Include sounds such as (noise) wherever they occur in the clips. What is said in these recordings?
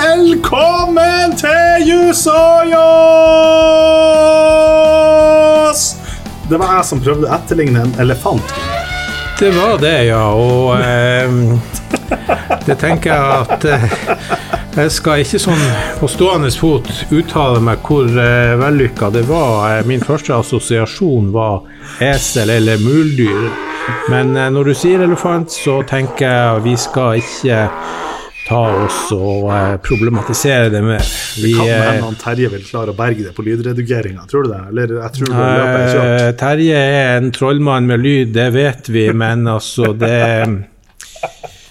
Velkommen til Jusojos! Det var jeg som prøvde å etterligne en elefant. Det var det, ja. Og eh, det tenker jeg at eh, jeg skal ikke sånn på stående fot uttale meg hvor eh, vellykka det var. Eh, Min første assosiasjon var esel eller muldyr. Men eh, når du sier elefant, så tenker jeg vi skal ikke ta oss og eh, problematisere det mer. Vi, Kan eh, hende Terje vil klare å berge det på lydredigeringa, tror du det? Eller tror det er. Eh, Terje er en trollmann med lyd, det vet vi, men altså det (laughs)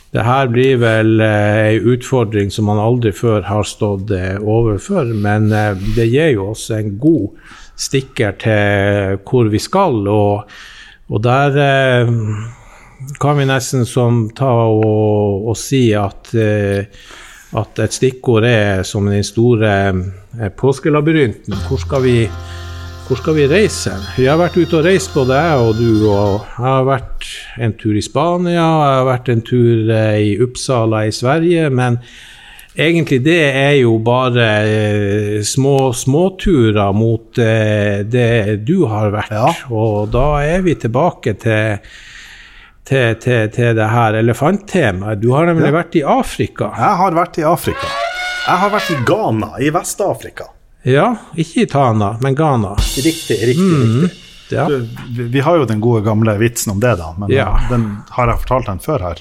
Det her blir vel eh, ei utfordring som man aldri før har stått eh, overfor, men eh, det gir jo oss en god stikker til hvor vi skal, og, og der eh, kan vi nesten som ta og, og si at eh, at et stikkord er som den store eh, påskelabyrinten. Hvor skal vi hvor skal vi reise? Vi har vært ute og reist, både jeg og du. og Jeg har vært en tur i Spania, jeg har vært en tur eh, i Uppsala i Sverige. Men egentlig det er jo bare eh, små småturer mot eh, det du har vært. Ja. Og da er vi tilbake til, til, til, til det her elefanttemaet. Du har nemlig Ja. vært i Afrika. Jeg har vært i Afrika. Jeg har vært i Ghana, i Vest-Afrika. Ja, ikke i Tana, men Ghana. Riktig, riktig, riktig. Ja. Du, vi, har jo den gode gamle vitsen om det, da. Men den har jeg fortalt den før her.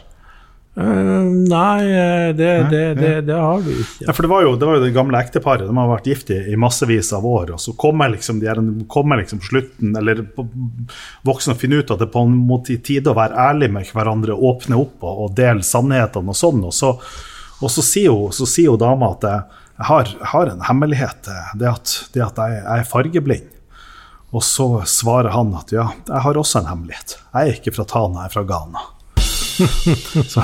Eh, nei, eh, det, det, det, det har du ikke. Ja, for det var, jo, det var jo det gamle ekteparet. De har vært gift i, i massevis av år. Og så kommer liksom, de er, kommer liksom slutten, eller voksne finner ut at det er på en måte i tide å være ærlig med hverandre, åpne opp og, og dele sannhetene og sånn. Og så, og så sier jo, så sier jo dama at jeg, har, har en hemmelighet. Det at, det at jeg, jeg er fargeblind. Og så svarer han at ja, jeg har også en hemmelighet. Jeg er ikke fra Tana, jeg er fra Ghana. (laughs) Så,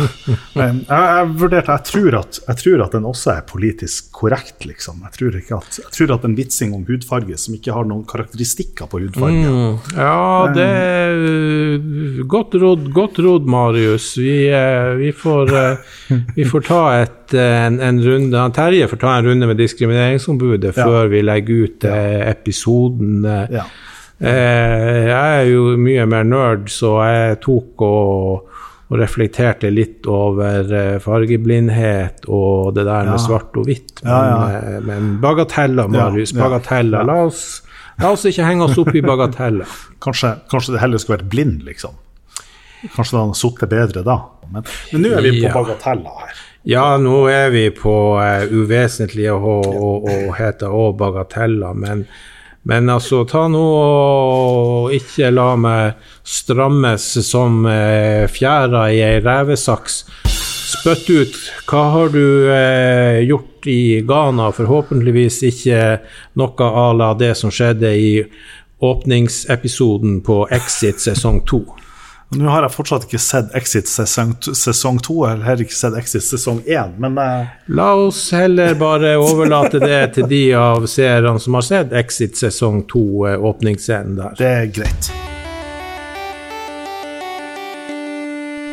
jeg, jeg vurderte, jeg tror, at, jeg tror at den også er politisk korrekt, liksom. Jeg tror, ikke at, jeg tror at en vitsing om hudfarge som ikke har noen karakteristikker på hudfarge Mm, ja, det er godt råd, godt råd Marius. Vi, eh, vi, får, eh, vi får ta et, eh, en, en runde Terje får ta en runde med Diskrimineringsombudet Ja. før vi legger ut episoden. ja. Eh, jeg er jo mye mer nerd, så jeg tok og, og reflekterte litt over eh, fargeblindhet og det der med Ja. svart og hvitt. Men, Ja, ja. men bagateller, Marius. Bagateller. La, oss, la oss ikke henge oss opp i bagateller. (laughs) Kanskje, kanskje det heller skulle vært blind, liksom. Kanskje det hadde sittet bedre da. Men men nå er vi på bagateller her. Ja, nå er vi på uh, uvesentlige og, og, og heter òg bagateller, men, men altså, ta nå og ikke la meg strammes som uh, fjæra i ei revesaks. Spytt ut. Hva har du eh, gjort i Ghana? Forhåpentligvis ikke noe à la det som skjedde i åpningsepisoden på Exit sesong to. Nå har jeg fortsatt ikke sett Exit sesong, sesong to, eller heller ikke sett Exit sesong én, men uh... La oss heller bare overlate det til de av seerne som har sett Exit sesong 2, eh, åpningsscenen der. det er greit.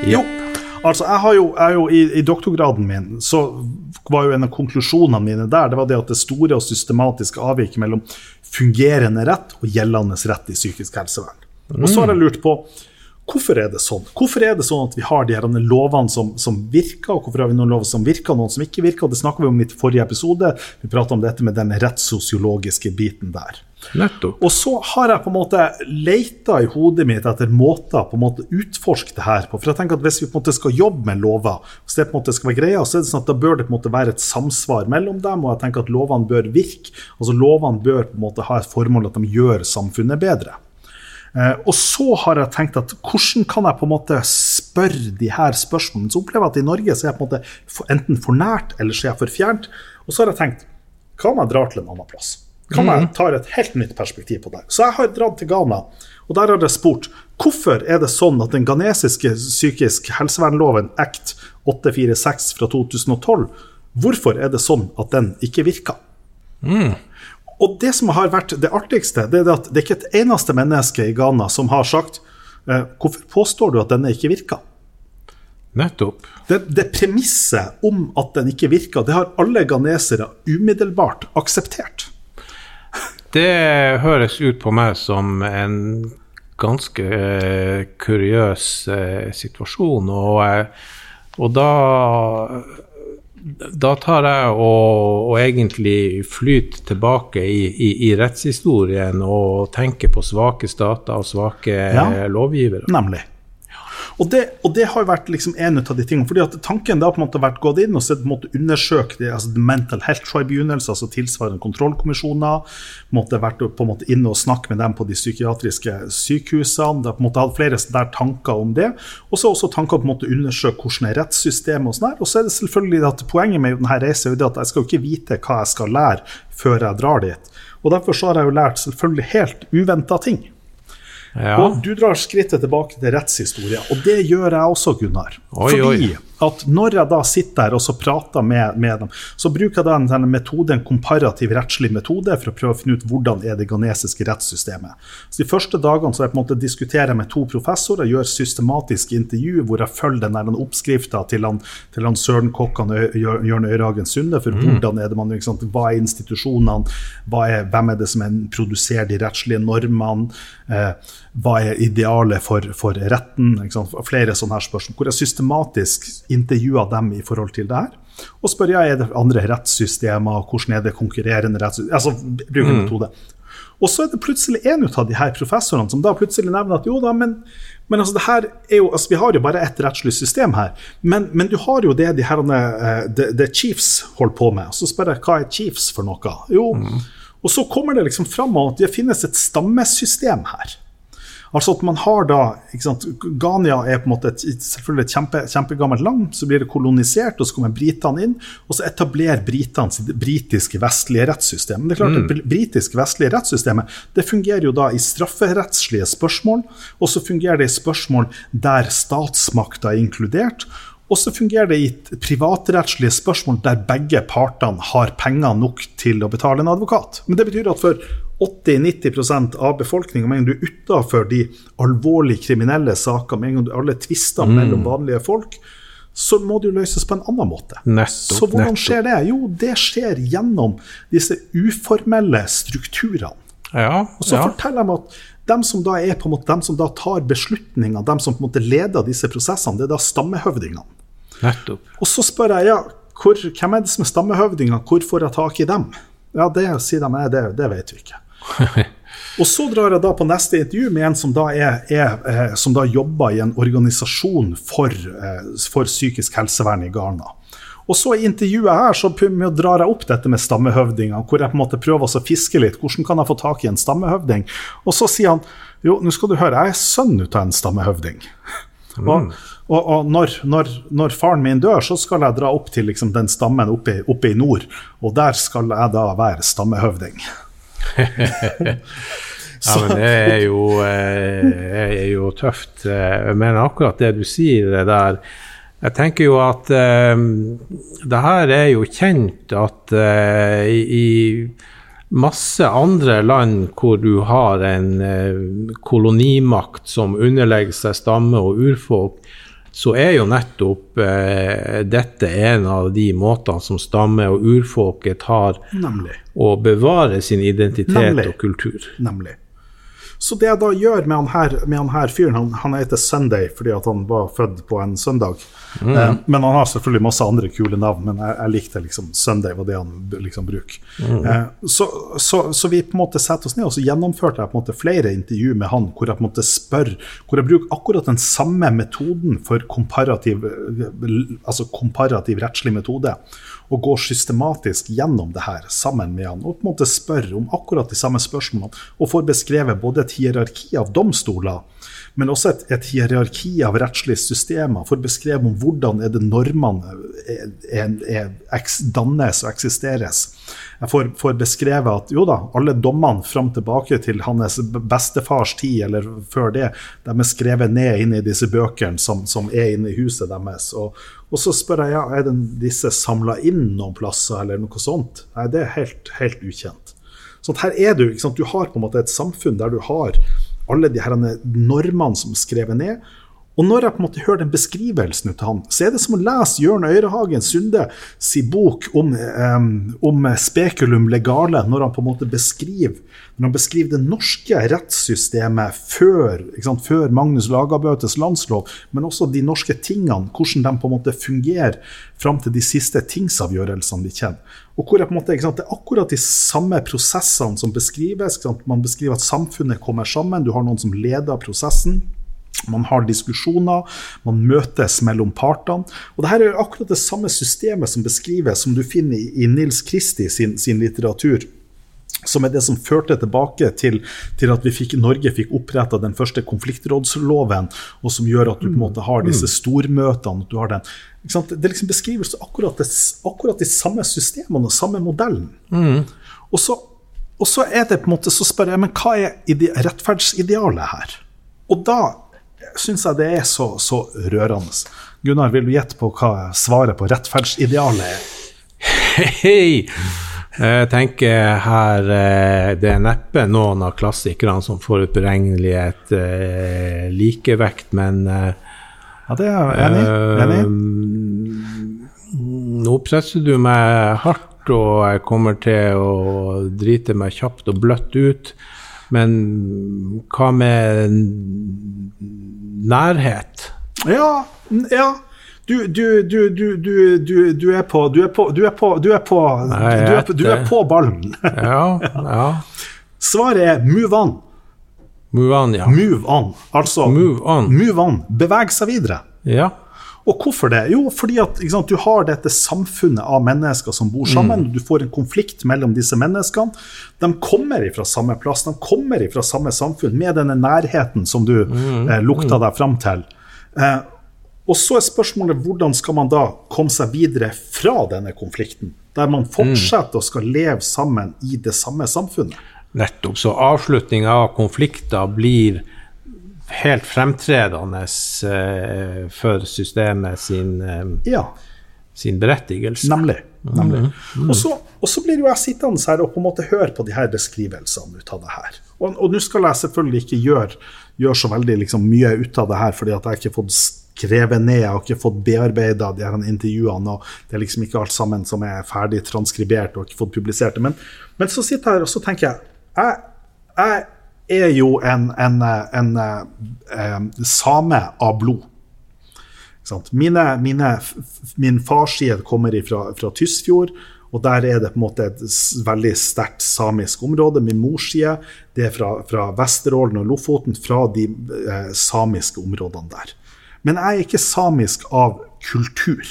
Jo, altså jeg har jo, jeg jo i, i doktorgraden min, så var jo en av konklusjonene mine der, det var det at det store og systematiske avviket mellom fungerende rett og gjeldende rett i psykisk helsevern. Og så har jeg lurt på, hvorfor er det sånn? Hvorfor er det sånn at vi har de her lovene som, som virker, og hvorfor har vi noen lover som virker, og noen som ikke virker? Det snakket vi om i forrige episode. Vi pratet om dette med den rettssosiologiske biten der. Nettopp. Og så har jeg på en måte leita i hodet mitt etter måter på en måte utforske det her på. For jeg tenker at Hvis vi på en måte skal jobbe med lover, hvis det på en måte skal være greia, så er det sånn at da bør det på en måte være et samsvar mellom dem. Og jeg tenker at lovene bør virke. Altså Lovene bør på en måte ha et formål at de gjør samfunnet bedre. Eh, og så har jeg tenkt at hvordan kan jeg på en måte spørre de her spørsmålene? Så opplever jeg at i Norge så er jeg på en måte enten for nært eller så er jeg for fjernt. Og så har jeg tenkt hva om jeg drar til en annen plass? Hva om jeg tar et helt nytt perspektiv på det? Så jeg har dratt til Ghana, og der har jeg spurt hvorfor er det sånn at den ghanesiske psykisk helsevernloven Act 846 fra 2012, hvorfor er det sånn at den ikke virker? Og det som har vært det artigste, det er at det er ikke et eneste menneske i Ghana som har sagt eh, Hvorfor påstår du at denne ikke virker? Nettopp. Det, det premisset om at den ikke virker, det har alle ghanesere umiddelbart akseptert. Det høres ut på meg som en ganske eh, kuriøs eh, situasjon, og, eh, og da da tar jeg og, og egentlig flyter tilbake i, i, i, rettshistorien og tenker på svake stater og svake ja, lovgivere. Nemlig. Og det, og det, har vært liksom en av de tingene. fordi at Tanken da på en måte har vært gått inn og sett, på en måte undersøkt det, altså Mental Health Tribunals, altså tilsvarende kontrollkommisjoner. måtte vært på en måte inne og snakket med dem på de psykiatriske sykehusene. Det har på en måte hatt flere der tanker om det. Og så også tanker om å undersøke hvordan er rettssystemet og sånn her. Og så er det selvfølgelig at poenget med denne reisen er at jeg skal jo ikke vite hva jeg skal lære før jeg drar dit. Og derfor har jeg jo lært selvfølgelig helt uventa ting. Ja. Og du drar skrittet tilbake til rettshistorie, og det gjør jeg også, Gunnar. Oi, Fordi oi at når jeg da sitter der og så prater med, med, dem, så bruker jeg da en metode, en komparativ rettslig metode for å prøve å finne ut hvordan er det ghanesiske rettssystemet. Så De første dagene så jeg på en måte diskuterer med to professorer, gjør systematiske intervju hvor jeg følger den oppskrifta til, han, til han Søren Kokkan og Jørn Øyragen Sunde for mm. hvordan er det man, sant, hva er institusjonene, hva er, hvem er det som er, produserer de rettslige normene, eh, hva er idealet for, for retten, flere sånne her spørsmål. Hvor jeg systematisk intervjuer dem i forhold til det her. Og spør jeg er det andre rettssystemer, hvordan er det konkurrerende rettssystemer Altså bruker mm. metode. Og så er det plutselig en av de her professorene som da plutselig nevner at jo da, men, men altså det her er jo, altså vi har jo bare ett rettslig system her. Men, men, du har jo det de herrene uh, the, chiefs holder på med. Og så spør jeg hva er chiefs for noe? Jo, mm. og så kommer det liksom fram at det finnes et stammesystem her. Altså at man har da Ghania er på en måte et, selvfølgelig et kjempe, kjempegammelt land. Så blir det kolonisert, og så kommer britene inn. Og så etablerer britene sitt britiske vestlige rettssystem. Men det er klart, mm. det britiske vestlige rettssystemet det fungerer jo da i strafferettslige spørsmål, og så fungerer det i spørsmål der statsmakta er inkludert. Og så fungerer det i privatrettslige spørsmål der begge partene har penger nok til å betale en advokat. Men det betyr at for 80-90% av befolkninga, med en gang du er utafor de alvorlig kriminelle sakene, med en gang du alle tvister mm. mellom vanlige folk, så må det jo løses på en annen måte. Nettopp, så hvordan skjer det? Jo, det skjer gjennom disse uformelle strukturene. Ja, og så ja. forteller de at dem som da er på en måte, dem som da tar beslutninger, dem som på en måte leder disse prosessene, det er da stammehøvdingene. Nettopp. Og så spør jeg ja, hvor, hvem er det som er stammehøvdinger, hvor får jeg tak i dem? Ja, det sier de, det, det vet vi ikke. Og så drar jeg da på neste intervju med en som da, er, er, eh, som da jobber i en organisasjon for, eh, for, psykisk helsevern i Ghana. Og så I intervjuet her så drar jeg opp dette med stammehøvdinger, hvor jeg på en måte prøver å fiske litt. Hvordan kan jeg få tak i en stammehøvding? Og så sier han jo, nå skal du høre, jeg er sønn ut av en stammehøvding. Mm. Og, og, og når, når, når, faren min dør, så skal jeg dra opp til liksom, den stammen oppe, oppe i nord. Og der skal jeg da være stammehøvding. (laughs) ja, men det er jo, eh, er jo tøft. Eh, men akkurat det du sier der Jeg tenker jo at eh, det her er jo kjent at eh, i masse andre land hvor du har en eh, kolonimakt som underlegger seg stamme og urfolk, så er jo nettopp eh, dette en av de måtene som stamme- og urfolket har Nemlig. å bevare sin identitet Nemlig. og kultur. Nemlig. Så det jeg da gjør med han her, med han her fyren, han, han, heter Sunday fordi at han var født på en søndag. Mm. Eh, men han har selvfølgelig masse andre kule navn, men jeg, jeg likte liksom Sunday var det han liksom bruker. Mm. Eh, så, så, så, vi på en måte setter oss ned, og så gjennomførte jeg på en måte flere intervju med han hvor jeg på en måte spør, hvor jeg bruker akkurat den samme metoden for komparativ, altså komparativ rettslig metode og går systematisk gjennom det her sammen med han og på en måte spør om akkurat de samme spørsmålene, og får beskrevet både et hierarki av domstoler, men også et, et hierarki av rettslige systemer, får beskrevet om hvordan er det normene er, er, er, dannes og eksisteres. Jeg får, får, beskrevet at jo da, alle dommene fram tilbake til hans bestefars tid, eller før det, de er skrevet ned inn i disse bøkene som, som er inne i huset deres. Og, og så spør jeg ja, er den, disse samla inn noen plasser, eller noe sånt. Nei, det er helt, helt ukjent. Så her er du, du har på en måte et samfunn der du har alle de her normene som er skrevet ned, Og når jeg på en måte hører den beskrivelsen av han, så er det som å lese Jørn Øyrehagen Sunde si bok om, um, om spekulum legale, når han på en måte beskriver, beskriver det norske rettssystemet før, sant, før Magnus Lagabøtes landslov, men også de norske tingene, hvordan de på en måte fungerer fram til de siste tingsavgjørelsene vi kjenner. Og hvor jeg på en måte, sant, Det er akkurat de samme prosessene som beskrives. Man beskriver at samfunnet kommer sammen, du har noen som leder prosessen. Man har diskusjoner, man møtes mellom partene. Og det her er akkurat det samme systemet som beskrives, som du finner i, Nils Kristi sin, sin, litteratur. Som er det som førte tilbake til, til at vi fikk, Norge fikk oppretta den første konfliktrådsloven, og som gjør at du på en måte har disse stormøtene. du har den, Det liksom beskrives akkurat, det, akkurat de samme systemene og samme modellen. Mm. Og, så, og, så, er det på en måte, så spør jeg men hva er rettferdsidealet her? Og da syns jeg det er så, så, rørende. Gunnar, vil du gjette på hva svaret på rettferdsidealet er? Hei! Jeg tenker her eh, Det er neppe noen av klassikerne som får utberegnelighet eh, likevekt, men eh, Ja, det er jeg enig. Eh, nå presser du meg hardt, og jeg kommer til å drite meg kjapt og bløtt ut. Men hva med nærhet? Ja, ja. Du, du, du, du, er på Du er på Du er på, du er på, du er på ballen. ja, ja. Svaret er move on. Move on, ja. Move on. Altså move on. Move on. Beveg seg videre. Ja. Og hvorfor det? Jo, fordi at sant, du har dette samfunnet av mennesker som bor sammen. Mm. Du får en konflikt mellom disse menneskene. De kommer fra samme plass, de kommer fra samme samfunn, med denne nærheten som du mm. eh, lukta deg fram til. Eh, og så er spørsmålet hvordan skal man da komme seg videre fra denne konflikten? Der man fortsetter å skal leve sammen i det samme samfunnet. Nettopp. Så avslutninga av konflikter blir helt fremtredende uh, for systemet sin, uh, ja. sin berettigelse. Nemlig. nemlig. Mm. -hmm. Og, så, og, så, blir jo jeg sittende her og på en måte høre på de her beskrivelsene ut av det her. Og nå skal jeg selvfølgelig ikke gjøre, gjøre så veldig liksom, mye ut av det her, fordi at jeg ikke har fått skrevet ned, jeg har ikke fått bearbeida de her intervjuene. og Det er liksom ikke alt sammen som er ferdig transkribert og ikke fått publisert det. Men, men så sitter jeg her og så tenker jeg, jeg, jeg er jo en, en, en, en same av blod. Mine, mine, min farsside kommer fra, fra Tysfjord. Og der er det på en måte et veldig sterkt samisk område. Min mors det er fra, fra Vesterålen og Lofoten, fra de eh, samiske områdene der. Men jeg er ikke samisk av kultur.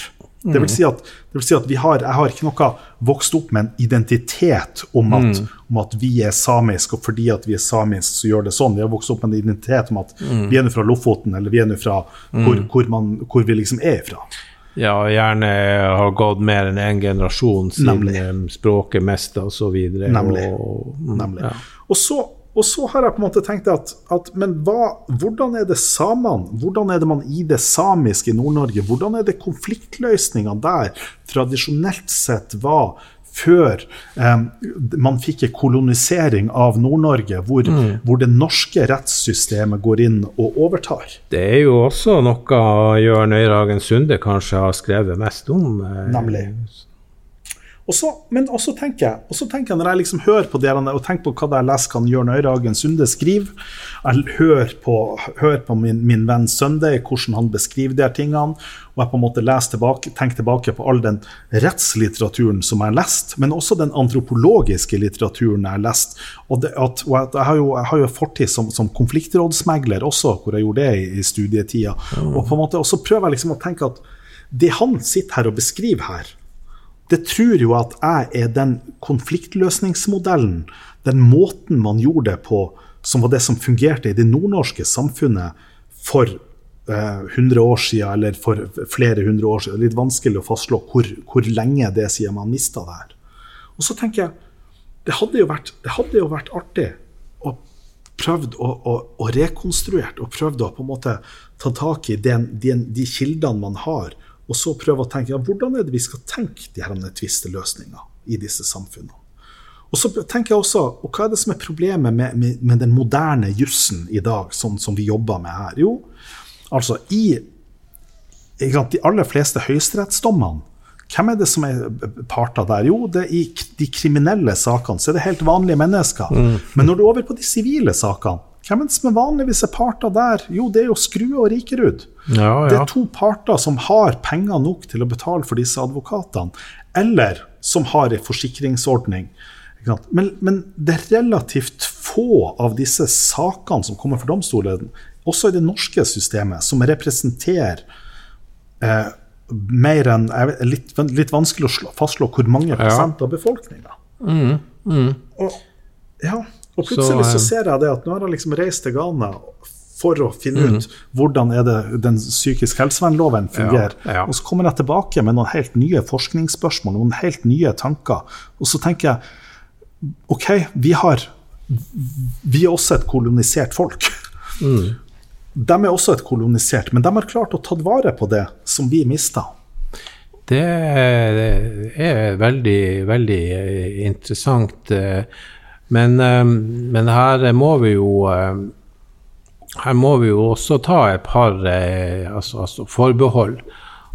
Det vil si at, vil si at har, jeg har ikke noe vokst opp med en identitet om at, mm. om at, vi er samiske, og fordi at vi er samiske, så gjør det sånn. Vi har vokst opp med en identitet om at mm. vi er nå fra Lofoten, eller vi er nå fra hvor, mm. hvor, man, hvor, vi liksom er fra. Ja, og gjerne har gått mer enn én en generasjon siden Nemlig. språket mista osv. Nemlig. Og, Nemlig. Ja. Og så og så har jeg på en måte tenkt at, at men hva, hvordan er det samene, hvordan er det man i det samiske i Nord-Norge, hvordan er det konfliktløsningene der tradisjonelt sett var før eh, man fikk en kolonisering av Nord-Norge, hvor, mm. hvor, det norske rettssystemet går inn og overtar. Det er jo også noe Jørn Øyragen Sunde kanskje har skrevet mest om. Eh, Nemlig. Og så, men også tenker jeg, også tenker jeg når jeg liksom hører på det og tenker på hva jeg leser kan Jørn Øyrehagen Sunde skriver jeg hører på, hører på min, min, venn Sunday, hvordan han beskriver de tingene, og jeg på en måte leser tilbake, tenker tilbake på all den rettslitteraturen som jeg har lest, men også den antropologiske litteraturen jeg har lest. Og, det, at, og jeg, har jo, jeg har jo fortid som, som, konfliktrådsmegler også, hvor jeg gjorde det i, i studietida. Mm. Og på en måte, og så prøver jeg liksom å tenke at det han sitter her og beskriver her, det tror jo at jeg er den konfliktløsningsmodellen, den måten man gjorde det på, som var det som fungerte i det nordnorske samfunnet for eh, 100 år siden, eller for flere hundre år siden. Det er litt vanskelig å fastslå hvor, hvor lenge det er siden man mista det her. Og så tenker jeg det hadde jo vært, hadde jo vært artig å prøvd å, å, å rekonstruert og prøvd å på en måte ta tak i den, den, de kildene man har, og så prøve å tenke ja, hvordan er det vi skal tenke de her tvisteløsningene i disse samfunnene. Og så tenker jeg også, og Hva er det som er problemet med, med, med den moderne jussen i dag, sånn som vi jobber med her? Jo, Altså, i sant, de aller fleste høyesterettsdommene, hvem er det som er parter der? Jo, det er i de kriminelle sakene så er det helt vanlige mennesker. Mm. Men når du er over på de sivile sakene, hvem som er vanligvis er parter der? Jo, det er jo Skrue og Rikerud. Ja, ja. Det er to parter som har penger nok til å betale for disse advokatene, eller som har en forsikringsordning. Men, men, det er relativt få av disse sakene som kommer for domstolen, også i det norske systemet, som representerer eh, mer enn litt, litt, vanskelig å fastslå hvor mange prosent av befolkninga. Mm, mm. Og, ja, og plutselig så, så, eh, ser jeg det at nå har jeg liksom reist til Ghana for å finne mm. ut hvordan er det den psykisk helsevernloven fungerer. Ja, ja. Og så kommer jeg tilbake med noen helt nye forskningsspørsmål, noen helt nye tanker. Og så tenker jeg OK, vi har Vi er også et kolonisert folk. Mm de er også et kolonisert, men de har klart å ta vare på det som vi mista. Det er veldig, veldig interessant. Men, men, her må vi jo her må vi jo også ta et par altså, altså forbehold.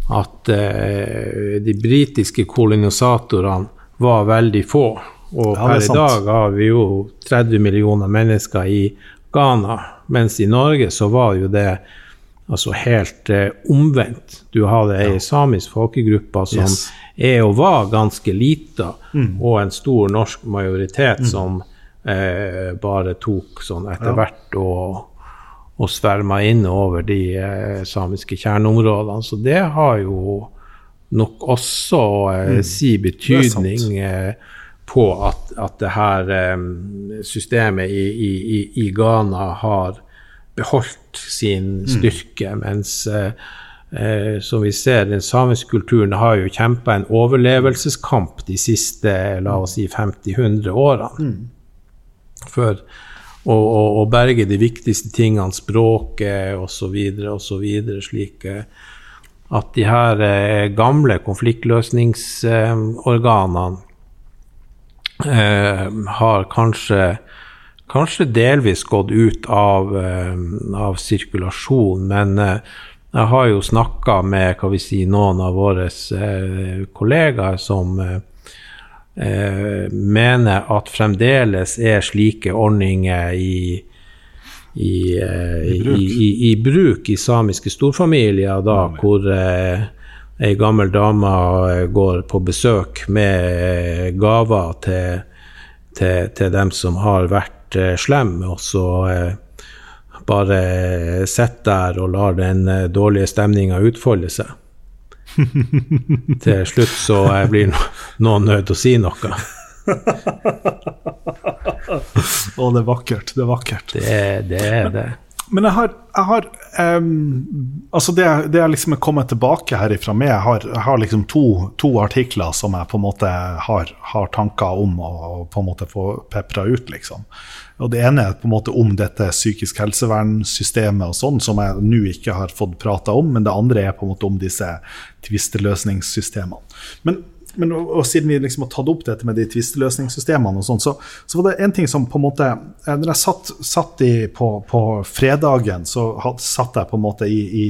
At de britiske kolonisatorene var veldig få. Og per i dag har vi jo 30 millioner mennesker i Ghana. Mens i Norge så var jo det altså helt eh, omvendt. Du hadde ei ja. samisk folkegruppe som yes. Er og var ganske lita, mm. og en stor norsk majoritet mm. som eh, bare tok sånn etter ja. hvert og, og sverma inn over de eh, samiske kjerneområdene. Så det har jo nok også eh, mm. si betydning eh, på at, at det her um, systemet i, i, i, Ghana har beholdt sin mm. styrke, mens uh, uh, som vi ser, den samiske kulturen har jo kjempa en overlevelseskamp de siste la oss si 50-100 årene. Mm. For å, å, å, berge de viktigste tingene, språket osv., osv., slik at de her eh, gamle konfliktløsningsorganene eh, har kanskje, kanskje delvis gått ut av, eh, av sirkulasjon, men eh, jeg har jo snakka med hva vi si, noen av våre eh, kollegaer som eh, mener at fremdeles er slike ordninger i i, i, bruk. I, i, bruk i samiske storfamilier, da, hvor eh, ei gammel dame går på besøk med gaver til, til, til dem som har vært eh, slemme, og så eh, bare sitter der og lar den eh, dårlige stemninga utfolde seg. (laughs) til slutt så blir noen nødt til å si noe. Å, det er vakkert. Det er vakkert. Det, det er det. Men jeg har, jeg har um, Altså, det, det jeg liksom er kommet tilbake herifra med, jeg har, jeg har liksom to, to, artikler som jeg på en måte har, har tanker om å på en måte få pepra ut, liksom. Og Det ene er på en måte om dette psykisk helsevernsystemet og sånn, som jeg nå ikke har fått prata om, men det andre er på en måte om disse tvisteløsningssystemene. Men men og, og, siden vi liksom har tatt opp dette med de tvisteløsningssystemene, og sånn, så, så, var det en ting som på en måte eh, Når jeg satt, satt i, på, på, fredagen, så satt jeg på en måte i, i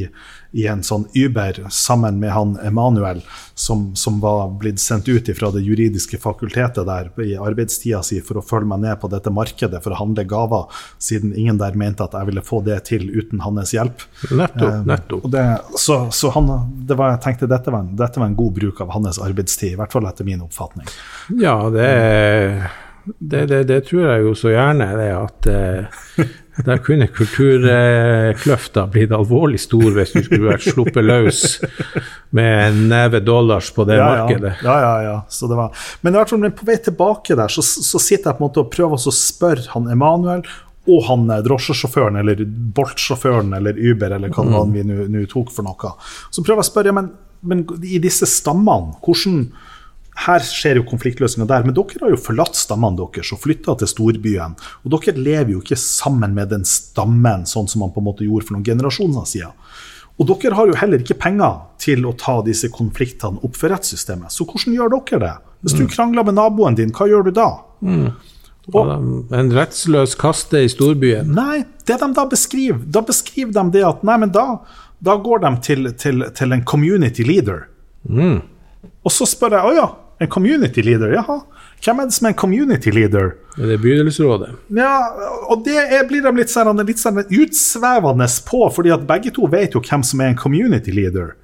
i en sånn Uber sammen med han Emanuel, som, som, var blitt sendt ut fra det juridiske fakultetet der i arbeidstida si for å følge meg ned på dette markedet for å handle gaver, siden ingen der mente at jeg ville få det til uten hans hjelp. Nettopp, eh, nettopp. Det, så, så han, det var, jeg tenkte dette var, en, dette var en god bruk av hans arbeidstid, i hvert fall etter min oppfatning. Ja, det det, det, det, tror jeg jo så gjerne, det at eh, der kunne kulturkløfta blitt alvorlig stor hvis du skulle vært sluppet løs med en neve dollars på det ja, markedet. Ja, ja, ja. Så det var. Men i hvert fall på vei tilbake der, så, så sitter jeg på en måte og prøver å spørre han Emanuel og han eh, drosjesjåføren eller Bolt-sjåføren eller Uber eller hva mm. vi nå tok for noe. Så prøver jeg å spørre, men, men i disse stammene, hvordan her skjer jo konfliktløsninga der, men dere har jo forlatt stammene deres og flytta til storbyen. Og dere lever jo ikke sammen med den stammen sånn som man på en måte gjorde for noen generasjoner siden. Og dere har jo heller ikke penger til å ta disse konfliktene opp for rettssystemet. Så hvordan gjør dere det? Hvis du mm. krangler med naboen din, hva gjør du da? Mm. Og, en rettsløs kaste i storbyen? Nei, det de da beskriver, da beskriver de det at nei, men da, da går de til, til, til en community leader. Mm. Og så spør jeg å ja, en community leader, jaha. Hvem er det som er en community leader? Det Er det bydelsrådet? Ja, og det er, blir de litt, sånn, litt sånn utsvevende på, fordi at begge to vet jo hvem som er en community leader.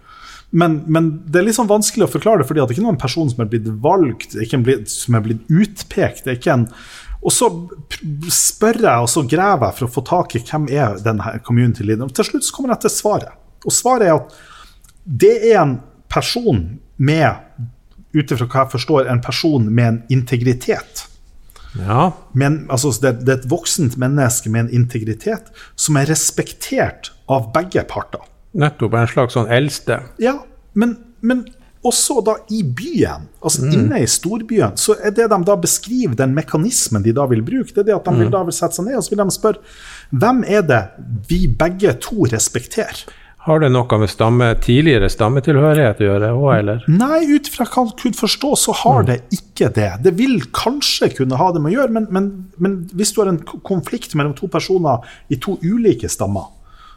Men, men, det er litt sånn vanskelig å forklare det, fordi det er ikke noen person som er blitt valgt, en som er blitt utpekt. det er ikke en og så spør jeg og så graver jeg for å få tak i hvem er denne community leaderen. Til slutt så kommer jeg til svaret. Og svaret er at det er en person med ut ifra hva jeg forstår, en person med en integritet. Ja. Men, altså, det, det, er et voksent menneske med en integritet som er respektert av begge parter. Nettopp. En slags sånn eldste. Ja, men, men også da i byen, altså mm. inne i storbyen, så er det de da beskriver, den mekanismen de da vil bruke, det er det at de vil mm. da vil sette seg ned og så vil de spørre hvem er det vi begge to respekterer? Har det noe med stamme, tidligere stammetilhørighet å gjøre òg, eller? Nei, ut fra hva han kunne forstå, så har mm. det ikke det. Det vil kanskje kunne ha det med å gjøre, men, men, men hvis du har en konflikt mellom to personer i to ulike stammer,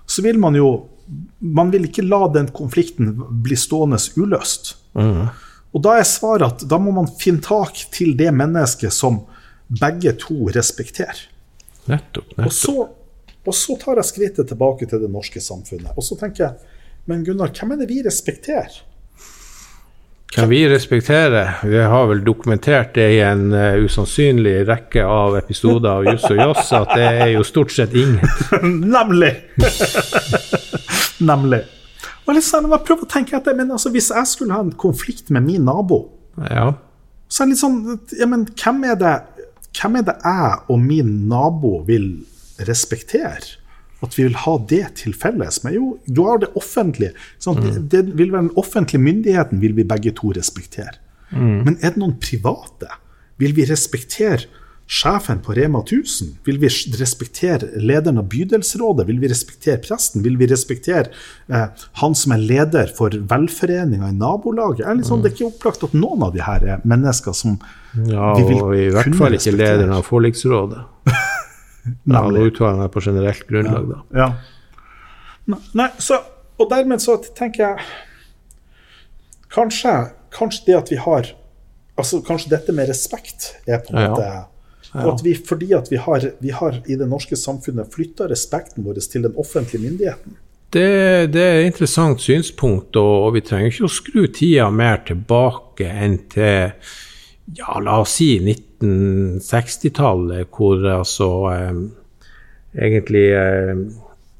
så vil man jo Man vil ikke la den konflikten bli stående uløst. Mm. Og da er svaret at da må man finne tak til det mennesket som begge to respekterer. Nettopp, nettopp. Og så og så tar jeg skrittet tilbake til det norske samfunnet. Og så tenker jeg men Gunnar, hvem er det vi respekterer? Hvem vi respekterer? Vi har vel dokumentert det i en uh, usannsynlig rekke av episoder av Juss og Joss at det er jo stort sett ingen. (laughs) Nemlig! Nemlig. Og liksom, jeg prøver å tenke etter, men altså, Hvis jeg skulle ha en konflikt med min nabo, ja. så er det litt sånn ja, men hvem er, det, hvem er det jeg og min nabo vil respektere. At vi vil ha det til felles. Men jo, du har det offentlige. Sånn, mm. det, det, vil være Den offentlige myndigheten vil vi begge to respektere. Mm. Men er det noen private? Vil vi respektere sjefen på Rema 1000? Vil vi respektere lederen av bydelsrådet? Vil vi respektere presten? Vil vi respektere eh, han som er leder for velforeninga i nabolaget? Er liksom, mm. Det er ikke opplagt at noen av de her er mennesker som ja, vi vil kunne respektere. Ja, og i hvert fall ikke lederen av forliksrådet. (laughs) Ja, da uttaler jeg meg på generelt grunnlag, da. Ja. Nei, så, og dermed så tenker jeg kanskje, kanskje det at vi har altså Kanskje dette med respekt er på en ja. måte og at vi, fordi at vi har, vi har i det norske samfunnet flytta respekten vår til den offentlige myndigheten. Det, det er et interessant synspunkt, og, og vi trenger ikke å skru tida mer tilbake enn til ja, la oss si 1960-tallet, hvor altså eh, egentlig eh,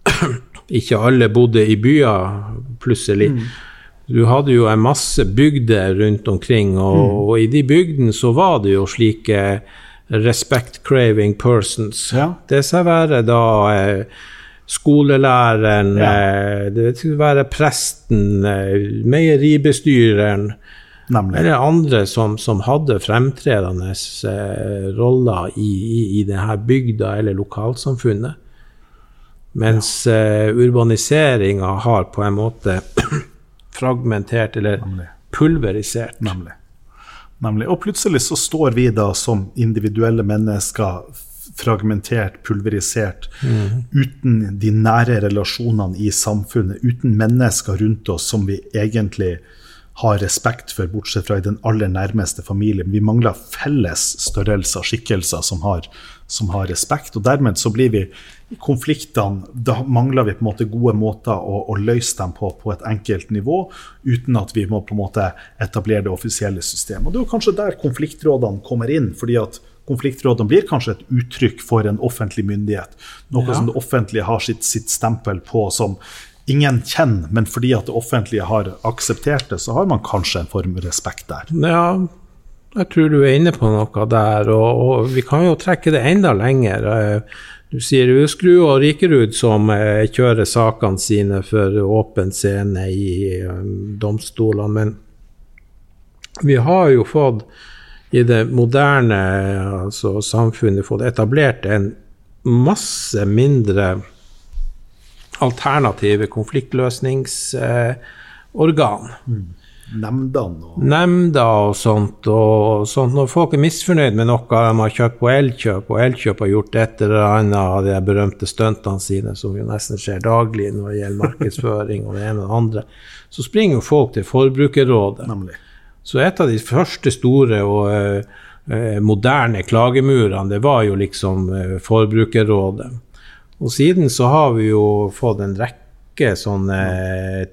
(clears throat) ikke alle bodde i byer, plutselig. Mm. Du hadde jo en masse bygder rundt omkring, og, mm. og, i de bygdene så var det jo slike respect craving persons. Ja. Det skal være da eh, skolelæreren, ja. det skal være presten, meieribestyreren. Nemlig. Eller andre som, som hadde fremtredende eh, roller i, i, i denne bygda eller lokalsamfunnet. Mens ja. eh, urbaniseringa har på en måte (clears throat) fragmentert eller Nemlig. pulverisert. Nemlig. Nemlig. Og plutselig så står vi da som individuelle mennesker fragmentert, pulverisert, mm. uten de nære relasjonene i samfunnet, uten mennesker rundt oss som vi egentlig har respekt for, bortsett fra i den aller nærmeste familien. Vi mangler felles størrelser, skikkelser, som har, som har respekt. Og dermed så blir vi i konfliktene Da mangler vi på en måte gode måter å, å løse dem på på et enkelt nivå, uten at vi må på en måte etablere det offisielle systemet. Og Det er kanskje der konfliktrådene kommer inn. fordi at Konfliktrådene blir kanskje et uttrykk for en offentlig myndighet. Noe ja. som det offentlige har sitt, sitt stempel på som ingen kjenner, men fordi at det offentlige har akseptert det, så har man kanskje en form for respekt der. Ja, jeg tror du er inne på noe der, og, og vi kan jo trekke det enda lenger. Eh, du sier Uskru og Rikerud som eh, kjører sakene sine for åpen scene i um, domstolene, men vi har jo fått i det moderne altså, samfunnet fått etablert en masse mindre alternative konfliktløsningsorgan. Mm. nemndene og nemnder og sånt. Og sånt. Når folk er misfornøyd med noe de har kjøpt på Elkjøp, og Elkjøp har gjort et eller annet av de berømte stuntene sine, som jo nesten skjer daglig når det gjelder markedsføring og det ene og det andre, så springer jo folk til Forbrukerrådet. Nemlig. Så et av de første store og eh, moderne klagemurene, det var jo liksom eh, Forbrukerrådet. Og siden så har vi jo fått en rekke sånne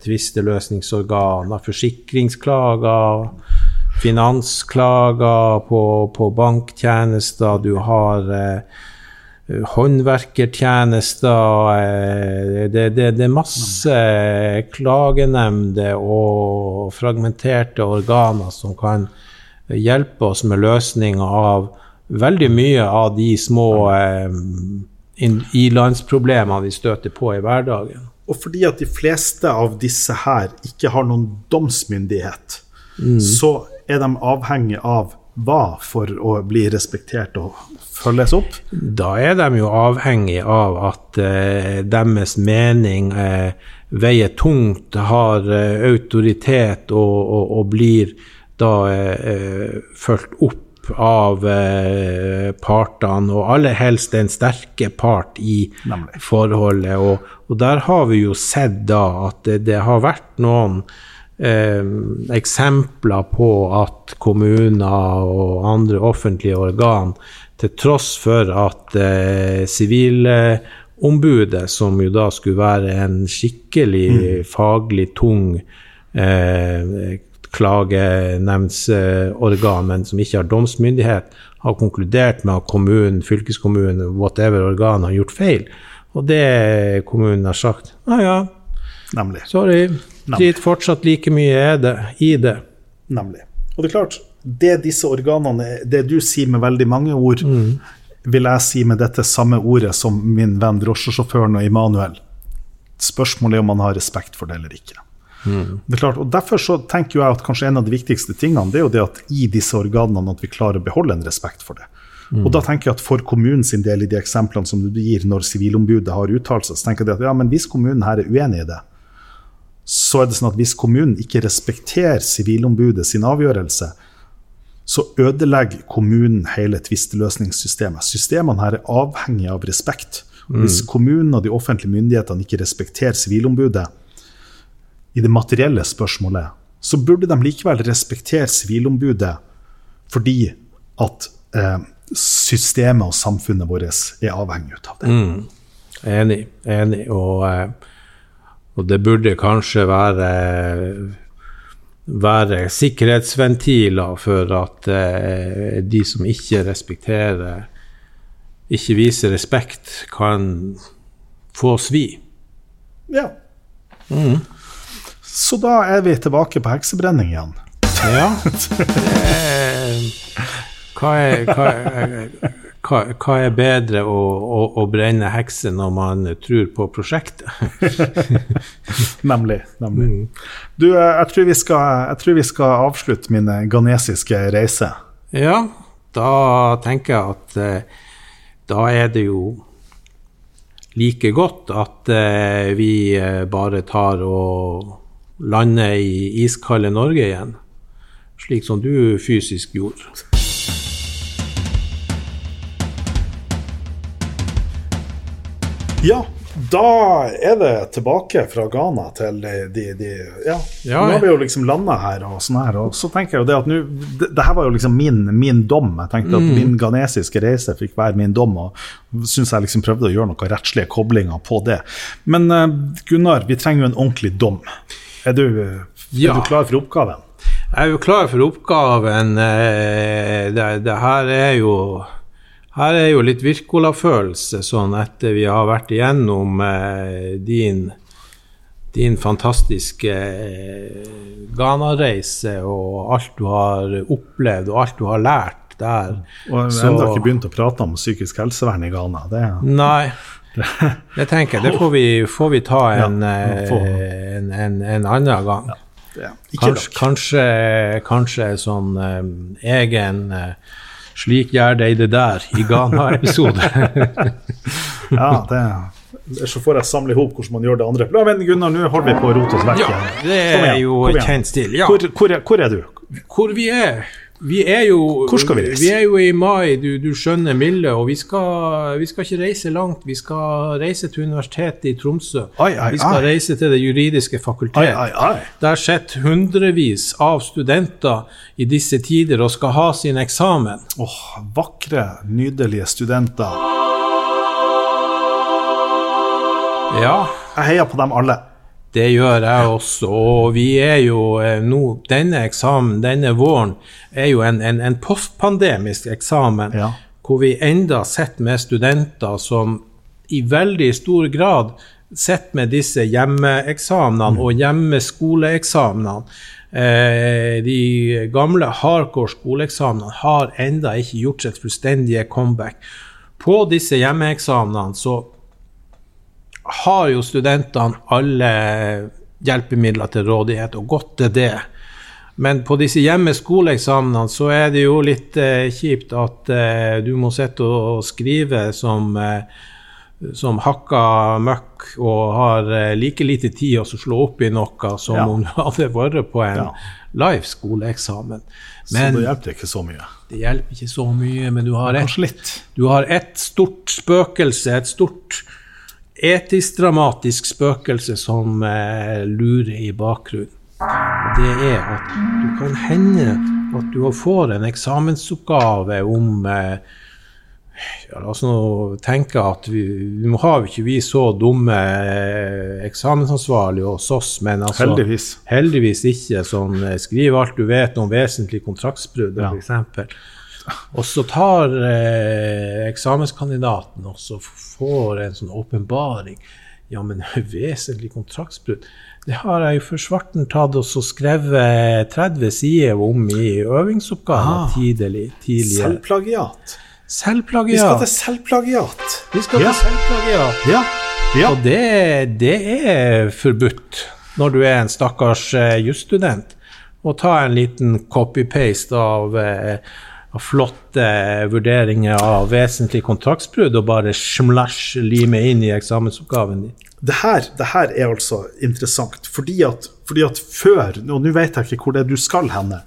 tvisteløsningsorganer, forsikringsklager, finansklager på, på banktjenester, du har eh, håndverkertjenester eh, det, det, det, er masse klagenemnder og fragmenterte organer som kan hjelpe oss med løsninger av veldig mye av de små eh, ilandsproblemene vi støter på i hverdagen. Og fordi at de fleste av disse her ikke har noen domsmyndighet, mm. så er de avhengig av hva for å bli respektert og følges opp? Da er de jo avhengig av at eh, deres mening eh, veier tungt, har eh, autoritet og, og, og, blir da eh, fulgt opp av eh, partene, og aller helst den sterke part i Nemlig. forholdet. Og, og, der har vi jo sett da at det, det har vært noen eh, eksempler på at kommuner og andre offentlige organ, til tross for at eh, Sivilombudet, eh, som jo da skulle være en skikkelig mm. faglig tung eh, klagenemndsorgan, men som ikke har domsmyndighet, har konkludert med at kommunen, fylkeskommunen, whatever organ har gjort feil. Og det kommunen har sagt, ja ja, Nemlig. sorry, Drit fortsatt like mye er det, i det. Nemlig. Og det er klart, det disse organene Det du sier med veldig mange ord, mm. vil jeg si med dette samme ordet som min venn drosjesjåføren og Immanuel. Spørsmålet er om man har respekt for det eller ikke. Mm. Det er klart, og Derfor så tenker jeg at kanskje en av de viktigste tingene det er jo det at i disse organene at vi klarer å beholde en respekt for det. Mm. Og da tenker jeg at For kommunens del i de eksemplene som du gir når Sivilombudet har uttalt seg, så tenker jeg at ja, men hvis kommunen her er uenig i det, så er det sånn at hvis kommunen ikke respekterer Sivilombudet sin avgjørelse, så ødelegger kommunen hele tvisteløsningssystemet. Systemene her er avhengige av respekt. Mm. Hvis kommunen og de offentlige myndighetene ikke respekterer Sivilombudet i det materielle spørsmålet, så burde de likevel respektere Sivilombudet fordi at eh, systemet og samfunnet vårt er avhengig av det. Mm. Enig. Enig. Og eh, og det burde kanskje være, være sikkerhetsventiler for at eh, de som ikke respekterer, ikke viser respekt, kan få svi. Ja. Mm. Så da er vi tilbake på heksebrenning igjen. Ja. (laughs) hva er, hva er hva, er bedre å, å, å, brenne hekser når man tror på prosjektet? (laughs) nemlig. nemlig. Mm. Du, eh, jeg tror, skal, jeg tror, vi skal, avslutte min ganesiske ghanesiske reise. Ja, da tenker jeg at eh, da er det jo like godt at eh, vi eh, bare tar og lander i iskalde Norge igjen. Slik som du fysisk gjorde. Ja, da er det tilbake fra Ghana til de, de, de Ja, ja nå har vi jo liksom landa her og sånn her. Og så tenker jeg jo det at nå det, det, her var jo liksom min, min dom. Jeg tenkte at mm. min ghanesiske reise fikk være min dom, og syns jeg liksom prøvde å gjøre noen rettslige koblinger på det. Men uh, Gunnar, vi trenger jo en ordentlig dom. Er du, ja. er du klar for oppgaven? Jeg er jo klar for oppgaven. Eh, det, det her er jo her er jo litt Wirkola-følelse, sånn etter vi har vært igjennom eh, din, din fantastiske eh, Ghana-reise og alt du har opplevd og alt du har lært der. Og vi har ennå ikke begynt å prate om psykisk helsevern i Ghana. Det, nei, (laughs) det tenker jeg. Det får vi, får vi ta en, eh, en, en, en, annen gang. Ja, kanskje, kanskje, kanskje, sånn um, egen uh, slik gjør de det der i Ghana-episode. (laughs) ja, det, Så får jeg samle i hop hvordan man gjør det andre. Ja, men Gunnar, nå holder vi på å rote oss vekk. Ja, det er jo kjent stil. Ja. Hvor, hvor, hvor er du? Hvor vi er? Vi er jo, Hvor skal vi reise? Vi er jo i mai, du, du skjønner milde, og vi skal, vi skal ikke reise langt. Vi skal reise til Universitetet i Tromsø. Ai, ai, vi skal ai. reise til Det juridiske fakultet. Der sitter hundrevis av studenter i disse tider og skal ha sin eksamen. Åh, vakre, nydelige studenter. Ja, Jeg heier på dem alle. Det gjør jeg også, og vi er jo eh, nå Denne eksamen, denne våren, er jo en, en, en postpandemisk eksamen, Ja. hvor vi enda sitter med studenter som i veldig stor grad sitter med disse hjemmeeksamene og hjemmeskoleeksamene. Eh, de gamle hardcore skoleeksamene har enda ikke gjort sitt fullstendige comeback. På disse hjemmeeksamene så har jo studentene alle hjelpemidler til rådighet, og godt er det. Men på disse hjemmeskoleeksamene så er det jo litt eh, kjipt at eh, du må sitte og skrive som, eh, som hakka møkk og har eh, like lite tid å slå opp i noe som Ja. om du hadde vært på en Ja. live skoleeksamen. Så det hjelper ikke så mye. det hjelper ikke så mye. Men du har et du har et stort spøkelse, et stort etisk-dramatisk spøkelse som eh, lurer i bakgrunnen. Og det er at du kan hende at du får en eksamensoppgave om eh, ja, La oss nå tenke at vi, nå har jo ikke vi så dumme eh, eksamensansvarlige hos oss, men altså Heldigvis. Heldigvis ikke. Sånn, skriver skriv alt du vet om vesentlige kontraktsbrudd, Ja. f.eks. Og så tar eh, eksamenskandidaten og så får en sånn åpenbaring. Ja, men (laughs) vesentlig kontraktsbrudd Det har jeg jo for svarten tatt og så skrevet 30 sider om i øvingsoppgaven Ah. tidlig, tidligere. Selvplagiat. Vi skal til selvplagiat. Vi skal Ja. til selvplagiat. Ja. ja. Og det, det er forbudt når du er en stakkars eh, jusstudent. Å ta en liten copy-paste av, eh, flotte vurderinger av vesentlig kontraktsbrudd og bare smlash lime inn i eksamensoppgaven din. Det her, det her er altså interessant, fordi at, fordi at før Og nå vet jeg ikke hvor det er du skal henne,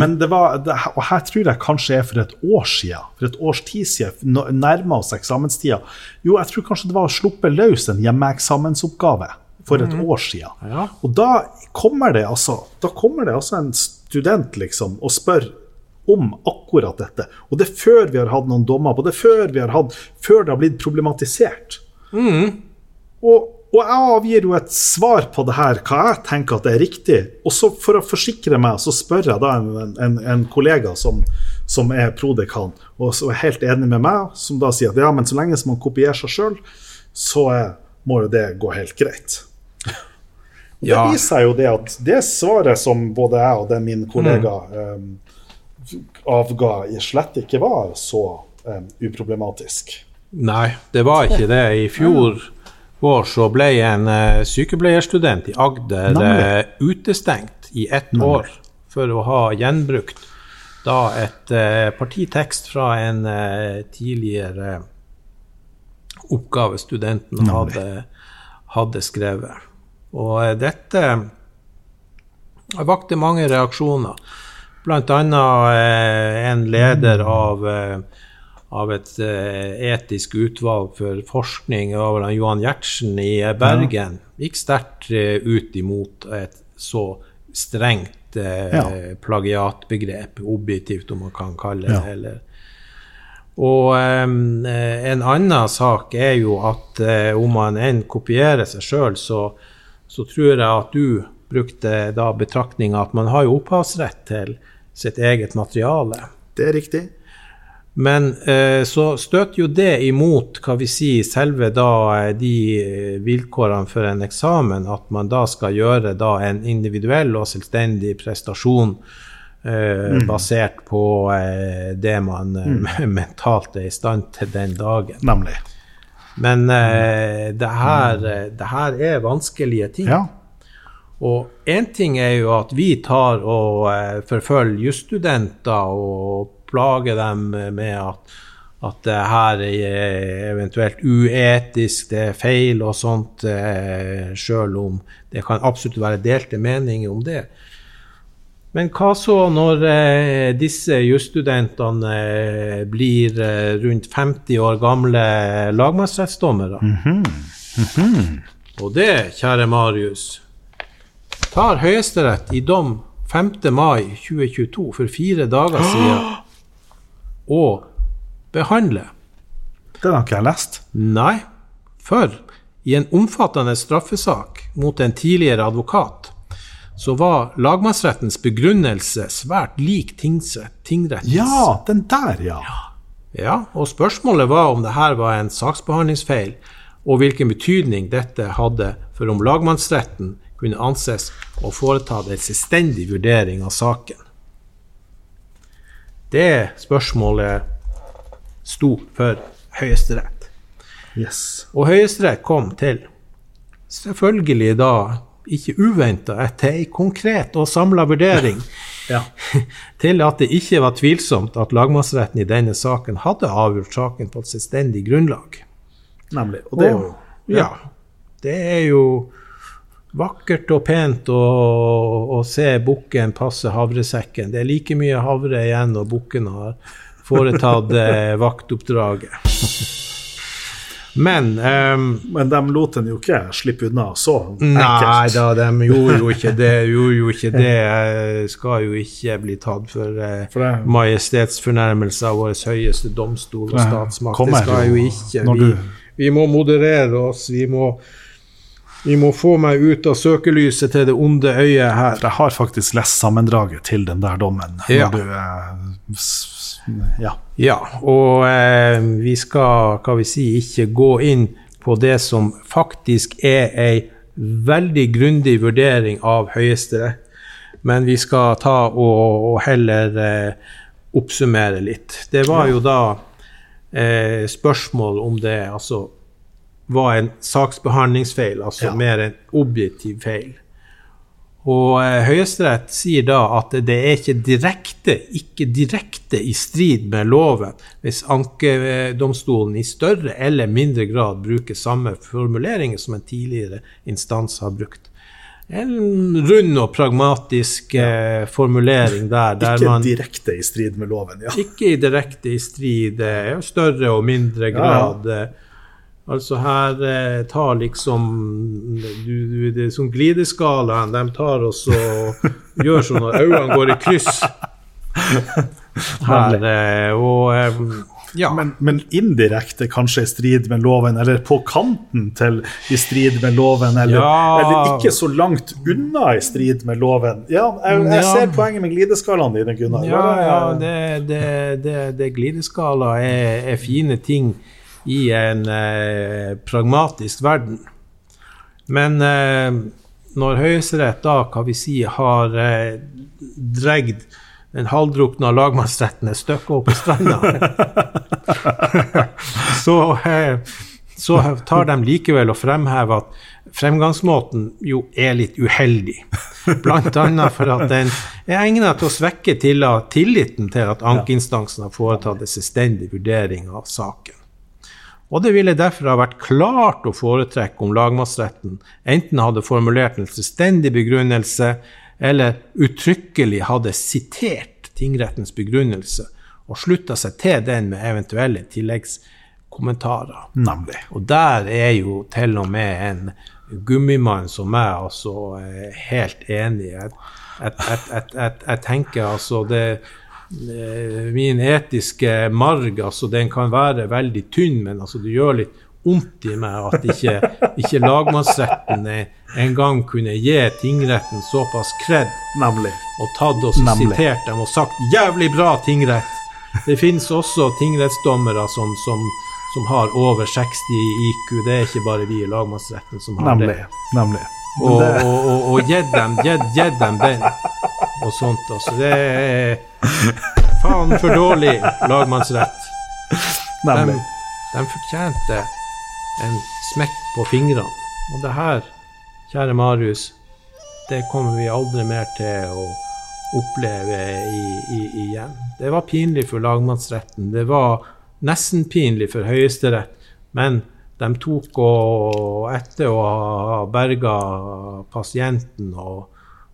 men det var det, Og her tror jeg kanskje er for et år siden, for et års tid siden, nærma oss eksamenstida. Jo, jeg tror kanskje det var å sluppe løs en hjemmeeksamensoppgave for et år siden. Ja. Og da kommer det altså Da kommer det altså en student liksom og spør om akkurat dette. Og det er før vi har hatt noen dommer på det, er før vi har hatt Før det har blitt problematisert. Og, og jeg avgir jo et svar på det her, hva jeg tenker at det er riktig. Og så for å forsikre meg, så spør jeg da en, en, en kollega som, som er prodekan, og som er helt enig med meg, som da sier at ja, men så lenge som man kopierer seg sjøl, så må jo det gå helt greit. Og Det Ja. viser seg jo det at det svaret som både jeg og den min kollega eh, avga, slett ikke var så um, uproblematisk. Nei, det var ikke det. I fjor vår så ble en uh, sykepleierstudent i Agder eh, utestengt i ett år for å ha gjenbrukt da et uh, partitekst fra en tidligere oppgave studenten hadde, hadde skrevet. Og dette vakte mange reaksjoner. Annet eh, en leder av, eh, av et eh, etisk utvalg for forskning, Johan Gjertsen i eh, Bergen, gikk sterkt ut imot et så strengt Ja. plagiatbegrep, objektivt om man kan kalle det. Ja. Eller. Og eh, en annen sak er jo at eh, om man enn kopierer seg sjøl, så, så tror jeg at du brukte da betraktninga at man har jo opphavsrett til sitt eget materiale. Det er riktig. Men eh, så støter jo det imot hva vi sier, selve da eh, de eh, vilkårene for en eksamen, at man da skal gjøre da en individuell og selvstendig prestasjon eh, basert på eh, det man mm. (laughs) mentalt er i stand til den dagen. Nemlig. Men eh, det, her, eh, det her er vanskelige ting. Ja. Og én ting er jo at vi tar og eh, forfølger jusstudenter og plager dem med at, at det her er eventuelt uetisk, det er feil og sånt, eh, sjøl om det kan absolutt være delte meninger om det. Men hva så når eh, disse jusstudentene eh, blir eh, rundt 50 år gamle lagmannsrettsdommere? Og det, kjære Marius, tar Høyesterett i dom 5. mai 2022, for fire dager siden, (gasps) og behandler. Den har ikke jeg lest. Nei, for i en omfattende straffesak mot en tidligere advokat så var lagmannsrettens begrunnelse svært lik tingrettens. Ja, den der, ja. Ja, og spørsmålet var om det her var en saksbehandlingsfeil, og hvilken betydning dette hadde for om lagmannsretten kunne anses å foreta en selvstendig vurdering av saken. Det spørsmålet sto for Høyesterett. Yes. Og Høyesterett kom til, selvfølgelig da ikke uventa, etter ei konkret og samla vurdering, (laughs) Ja. (laughs) til at det ikke var tvilsomt at lagmannsretten i denne saken hadde avgjort saken på et selvstendig grunnlag. Nemlig. Og det er jo Ja. Det er jo vakkert og pent å, å se bukken passe havresekken. Det er like mye havre igjen når bukken har foretatt eh, vaktoppdraget. Men um, Men de lot den jo ikke slippe unna så Nei enkelt. da, de gjorde jo ikke det. Gjorde jo ikke det. (laughs) Jeg skal jo ikke bli tatt for, uh, For majestetsfornærmelse av vår høyeste domstol og statsmakt. Det skal jo ikke. Vi, vi må moderere oss. Vi må, vi må få meg ut av søkelyset til det onde øyet her. For jeg har faktisk lest sammendraget til den der dommen. Ja. Du, eh, ja. Ja, og eh, vi skal, hva vi si, ikke gå inn på det som faktisk er ei veldig grundig vurdering av Høyesterett, men vi skal ta og, og heller eh, oppsummere litt. Det var jo da eh, spørsmål om det altså var en saksbehandlingsfeil, altså Ja. mer en objektiv feil. Og eh, Høyesterett sier da at det er ikke direkte, ikke direkte i strid med loven hvis ankedomstolen i større eller mindre grad bruker samme formuleringer som en tidligere instans har brukt. En rund og pragmatisk eh, formulering der, der Ikke man direkte i strid med loven, ja. ikke direkte i strid, eh, større og mindre grad. eh, Altså her eh, tar liksom du, du, Det er som glideskalaen. De tar oss og (laughs) gjør sånn at øynene går i kryss. Her, eh, og eh, ja. Men, men indirekte kanskje i strid med loven, eller på kanten til i strid med loven, eller, Ja. eller ikke så langt unna i strid med loven. Ja, jeg, jeg Ja. ser poenget med glideskalaen dine, Gunnar. Ja, ja det, det, det, det glideskala er, er fine ting i en eh, pragmatisk verden. Men eh, når Høyesterett da, hva vi si, har eh, dregd den halvdrukna lagmannsretten et stykke opp på stranda, (laughs) så, eh, så tar de likevel og fremhever at fremgangsmåten jo er litt uheldig. Annet for at den er egnet til å svekke tilliten til at ankeinstansen har foretatt en selvstendig vurdering av saken. Og det ville derfor ha vært klart å foretrekke om lagmannsretten enten hadde formulert en selvstendig begrunnelse eller uttrykkelig hadde sitert tingrettens begrunnelse og slutta seg til den med eventuelle tilleggskommentarer. Nemlig. Og der er jo til og med en gummimann som meg altså helt enig. Jeg, jeg, jeg, jeg, tenker altså det Min etiske marg, altså den kan være veldig tynn, men altså det gjør litt vondt i meg at ikke, ikke lagmannsretten en gang kunne gi tingretten såpass kred Nemlig. og tatt og sitert dem og sagt 'jævlig bra, tingrett'. Det finnes også tingrettsdommere som, som, som har over 60 IQ. Det er ikke bare vi i lagmannsretten som har Nemlig. det. Nemlig. Og, og, og, og gitt dem, dem den og sånt. Altså, det er faen for dårlig lagmannsrett. De, de fortjente en smekk på fingrene. Og det her, kjære Marius, det kommer vi aldri mer til å oppleve i, i, igjen. Det var pinlig for lagmannsretten. Det var nesten pinlig for Høyesterett. Men de tok og etter å ha berga pasienten og,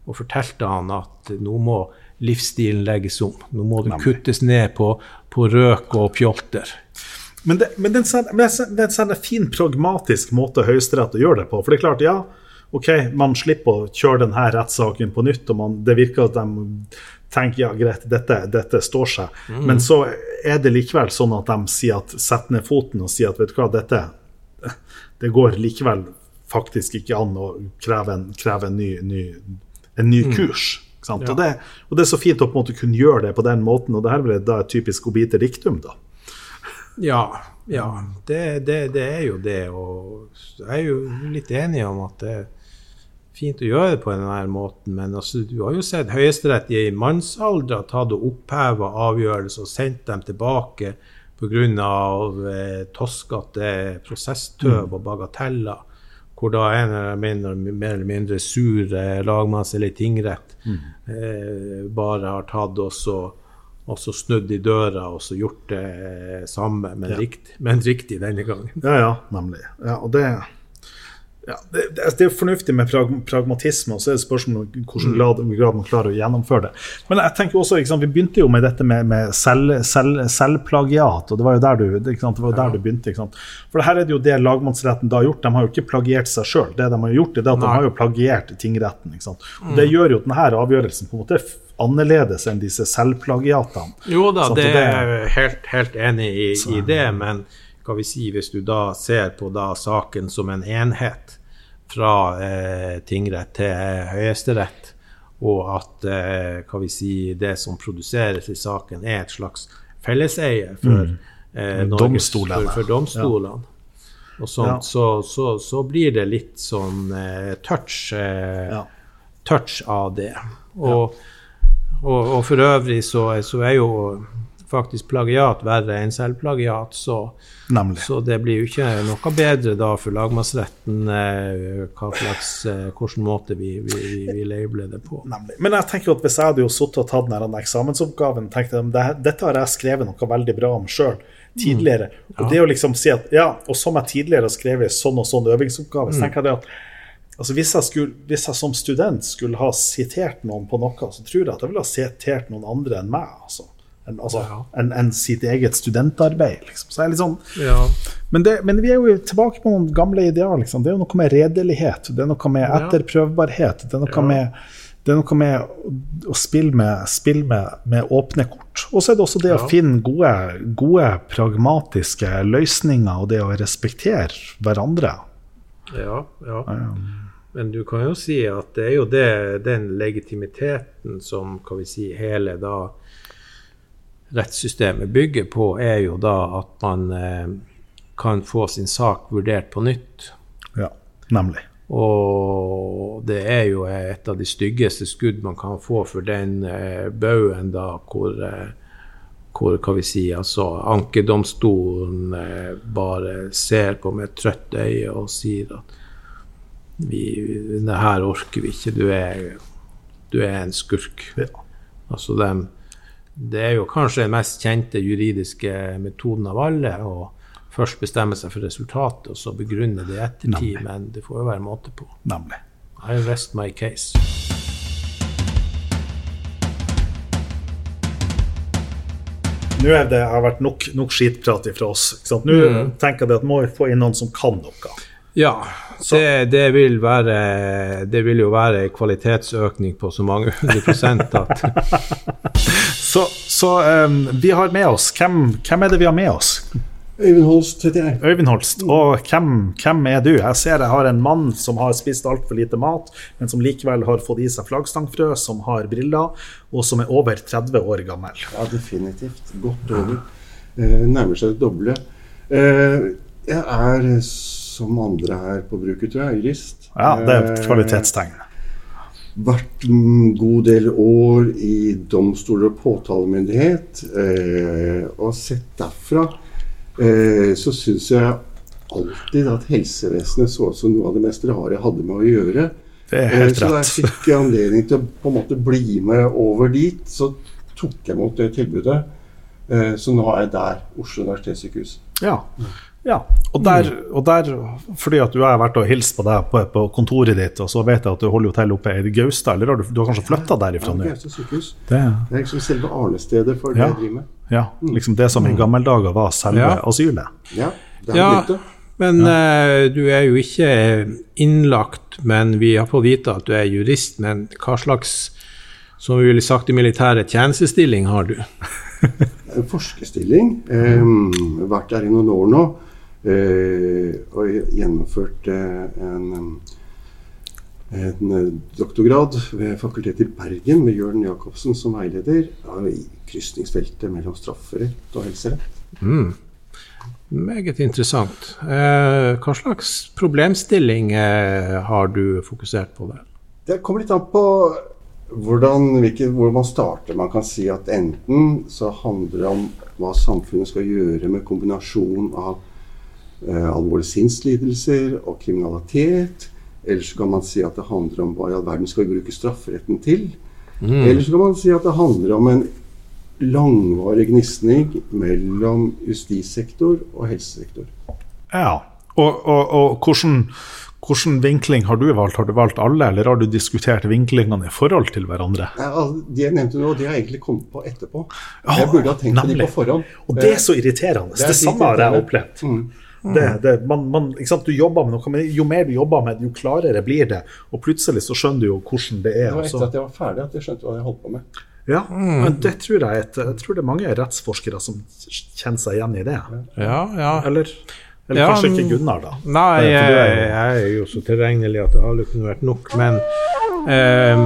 og fortalte han at nå må livsstilen legges om. Nå må det kuttes ned på, på røk og pjolter. Men det, men det, er en, fin, pragmatisk måte Høyesterett å gjøre det på. For det er klart, ja, OK, man slipper å kjøre denne rettssaken på nytt, og man, det virker at de tenker ja, greit, dette, dette står seg. Mm. Men så er det likevel sånn at de sier at setter ned foten og sier at vet du hva, dette det går likevel faktisk ikke an å kreve en, kreve en ny, ny, en ny mm. Ja. Og, det, og, det, er så fint å på en måte kunne gjøre det på den måten, og det her blir da et typisk obiter diktum, da. Ja, ja det, det, det, er jo det. Og jeg er jo litt enig om at det er fint å gjøre det på denne måten. Men altså, du har jo sett Høyesterett i mannsalder tatt og oppheva avgjørelser og sendt dem tilbake pga. Eh, toskete prosesstøv og bagateller. Hvor da en eller mindre, mer eller mindre sur eh, lagmanns eller tingrett mm. eh, bare har tatt også og så snudd i døra og så gjort det samme, men, ja. riktig, men riktig, denne gangen. Ja, ja, nemlig. Ja, og det, ja, det, det, er fornuftig med pragmatisme, og så er det spørsmål om hvilken mm. grad, grad, man klarer å gjennomføre det. Men jeg tenker også, sant, Vi begynte jo med dette med, med selv, selv, selvplagiat, og det var jo der du, det var der du begynte. For her er det jo det lagmannsretten da har gjort. De har jo ikke plagiert seg sjøl. Det de har gjort, er at de har jo plagiert tingretten. Og Det gjør jo at denne avgjørelsen på en måte annerledes enn disse selvplagiatene. Jo da, det er jeg helt, helt enig i, i, det, men hva vi si, hvis du da ser på da saken som en enhet fra eh, tingrett til eh, Høyesterett, og at eh, hva vi si, det som produseres i saken, er et slags felleseie for, mm. eh, domstolene. For, for domstolene. Ja. Og sånt, ja. så, så, så, blir det litt sånn eh, touch, eh, ja. touch av det. Og og, og for øvrig så, så, er jo faktisk plagiat verre enn selvplagiat, så, så, det blir jo ikke noe bedre da for lagmannsretten eh, hva slags, eh, hvilken måte vi, vi, vi, labeler det på. Nemlig. Men jeg tenker at hvis jeg hadde jo sittet og tatt denne eksamensoppgaven tenkte jeg, at dette har jeg skrevet noe veldig bra om sjøl tidligere. Mm. Ja. Og det å liksom si at ja, og som jeg tidligere har skrevet sånn og sånn øvingsoppgave, så mm. tenker jeg det at Altså hvis jeg, skulle, hvis jeg, som student skulle ha sitert noen på noe, så tror jeg at jeg ville ha sitert noen andre enn meg. altså. Enn altså, ja. en, en sitt eget studentarbeid. Liksom. Så jeg er litt sånn, ja. men, det, men, vi er jo tilbake på noen gamle ideer. Liksom. Det er jo noe med redelighet, det er noe med etterprøvbarhet. Det er noe, med, det er noe med å spille med, spille med, med åpne kort. Og så er det også det å finne gode, gode, pragmatiske løsninger, og det å respektere hverandre. Ja, ja. Men du kan jo si at det er jo det, den legitimiteten som kan vi si, hele da rettssystemet bygger på, er jo da at man eh, kan få sin sak vurdert på nytt. Ja, nemlig. Og det er jo et av de styggeste skudd man kan få for den eh, baugen da hvor, eh, hvor hva vi si, altså ankedomstolen eh, bare ser på med et trøtt øye og sier at vi, det her orker vi ikke, du er, du er en skurk. Ja. Altså de, det er jo kanskje den mest kjente juridiske metoden av alle. å først bestemme seg for resultatet, og så begrunne det i ettertid. Nemlig. Men det får jo være måte på. Nemlig. I rest my case. Nå er det har vært nok, nok skitprat fra oss. Nå mm. tenker jeg at må vi få inn noen som kan noe. Ja, det, det, vil være, det vil jo være en kvalitetsøkning på så mange hundre prosent at (laughs) Så, så um, vi har med oss hvem, hvem, er det vi har med oss? Øyvind Holst heter jeg. Øyvind Holst, Og hvem, hvem, er du? Jeg ser jeg har en mann som har spist altfor lite mat, men som likevel har fått i seg flaggstangfrø, som har briller, og som er over 30 år gammel. Ja, definitivt. Godt over. Eh, nærmer seg det doble. Eh, jeg er som andre her på bruket, tror jeg. Jurist. Ja, det er et kvalitetstegn. Eh, vært en god del år i domstoler og påtalemyndighet. Eh, og sett derfra eh, så syns jeg alltid at helsevesenet så ut som noe av det mest rare jeg hadde med å gjøre. Det er helt eh, så da jeg fikk anledning til å på en måte bli med over dit, så tok jeg imot det tilbudet. Eh, så nå er jeg der. Oslo universitetssykehus. Ja. Ja. Og, der, og der, fordi at du har vært og hilst på deg på, på, kontoret ditt, og så vet jeg at du holder hotell oppe i Gaustad, eller har du, du har kanskje flytta derifra Ja. Gaustad sykehus. Det, Det er liksom selve arnestedet for det Ja. jeg driver med. ja, liksom det som i gamle dager var selve Ja. asylet. Ja, det Ja, blitt det. men eh, du er jo ikke innlagt, men vi har fått vite at du er jurist. Men hva slags, som vi ville sagt i militæret, tjenestestilling har du? (laughs) Forskerstilling. Um, vært der i noen år nå. Eh, og gjennomført eh, en, en eh, doktorgrad ved Fakultetet i Bergen med Jørn Jacobsen som veileder. I krysningsfeltet mellom strafferett og helserett. Mm. Meget interessant. Eh, hva slags problemstilling eh, har du fokusert på der? Det kommer litt an på hvordan, hvilke, hvor man starter. Man kan si at enten så handler det om hva samfunnet skal gjøre med kombinasjon av eh, alvorlige sinnslidelser og kriminalitet. Eller så kan man si at det handler om hva i all verden skal vi bruke strafferetten til. Eller så kan man si at det handler om en langvarig gnisning mellom justissektor og helsesektor. Ja. Og, og, og hvordan, hvordan vinkling har du valgt? Har du valgt alle, eller har du diskutert vinklingene i forhold til hverandre? Ja, De jeg nevnte nå, de har egentlig kommet på etterpå. Jeg burde ha tenkt på de på forhånd. Og det er så irriterende. Det er Det, samme har jeg opplevd. Mm. Det, det, man, man, ikke sant? Du jobber med noe, men jo mer du jobber med det, jo klarere blir det. Og plutselig så skjønner du jo hvordan det er. Det var etter at jeg var ferdig at jeg skjønte hva jeg holdt på med. Ja, men det tror jeg, et, jeg tror det er mange rettsforskere som kjenner seg igjen i det. Ja, ja. Eller, eller Ja, kanskje ikke Gunnar, da. Nei, jeg, jeg er jo så tilregnelig at det aldri kunne vært nok. Men eh,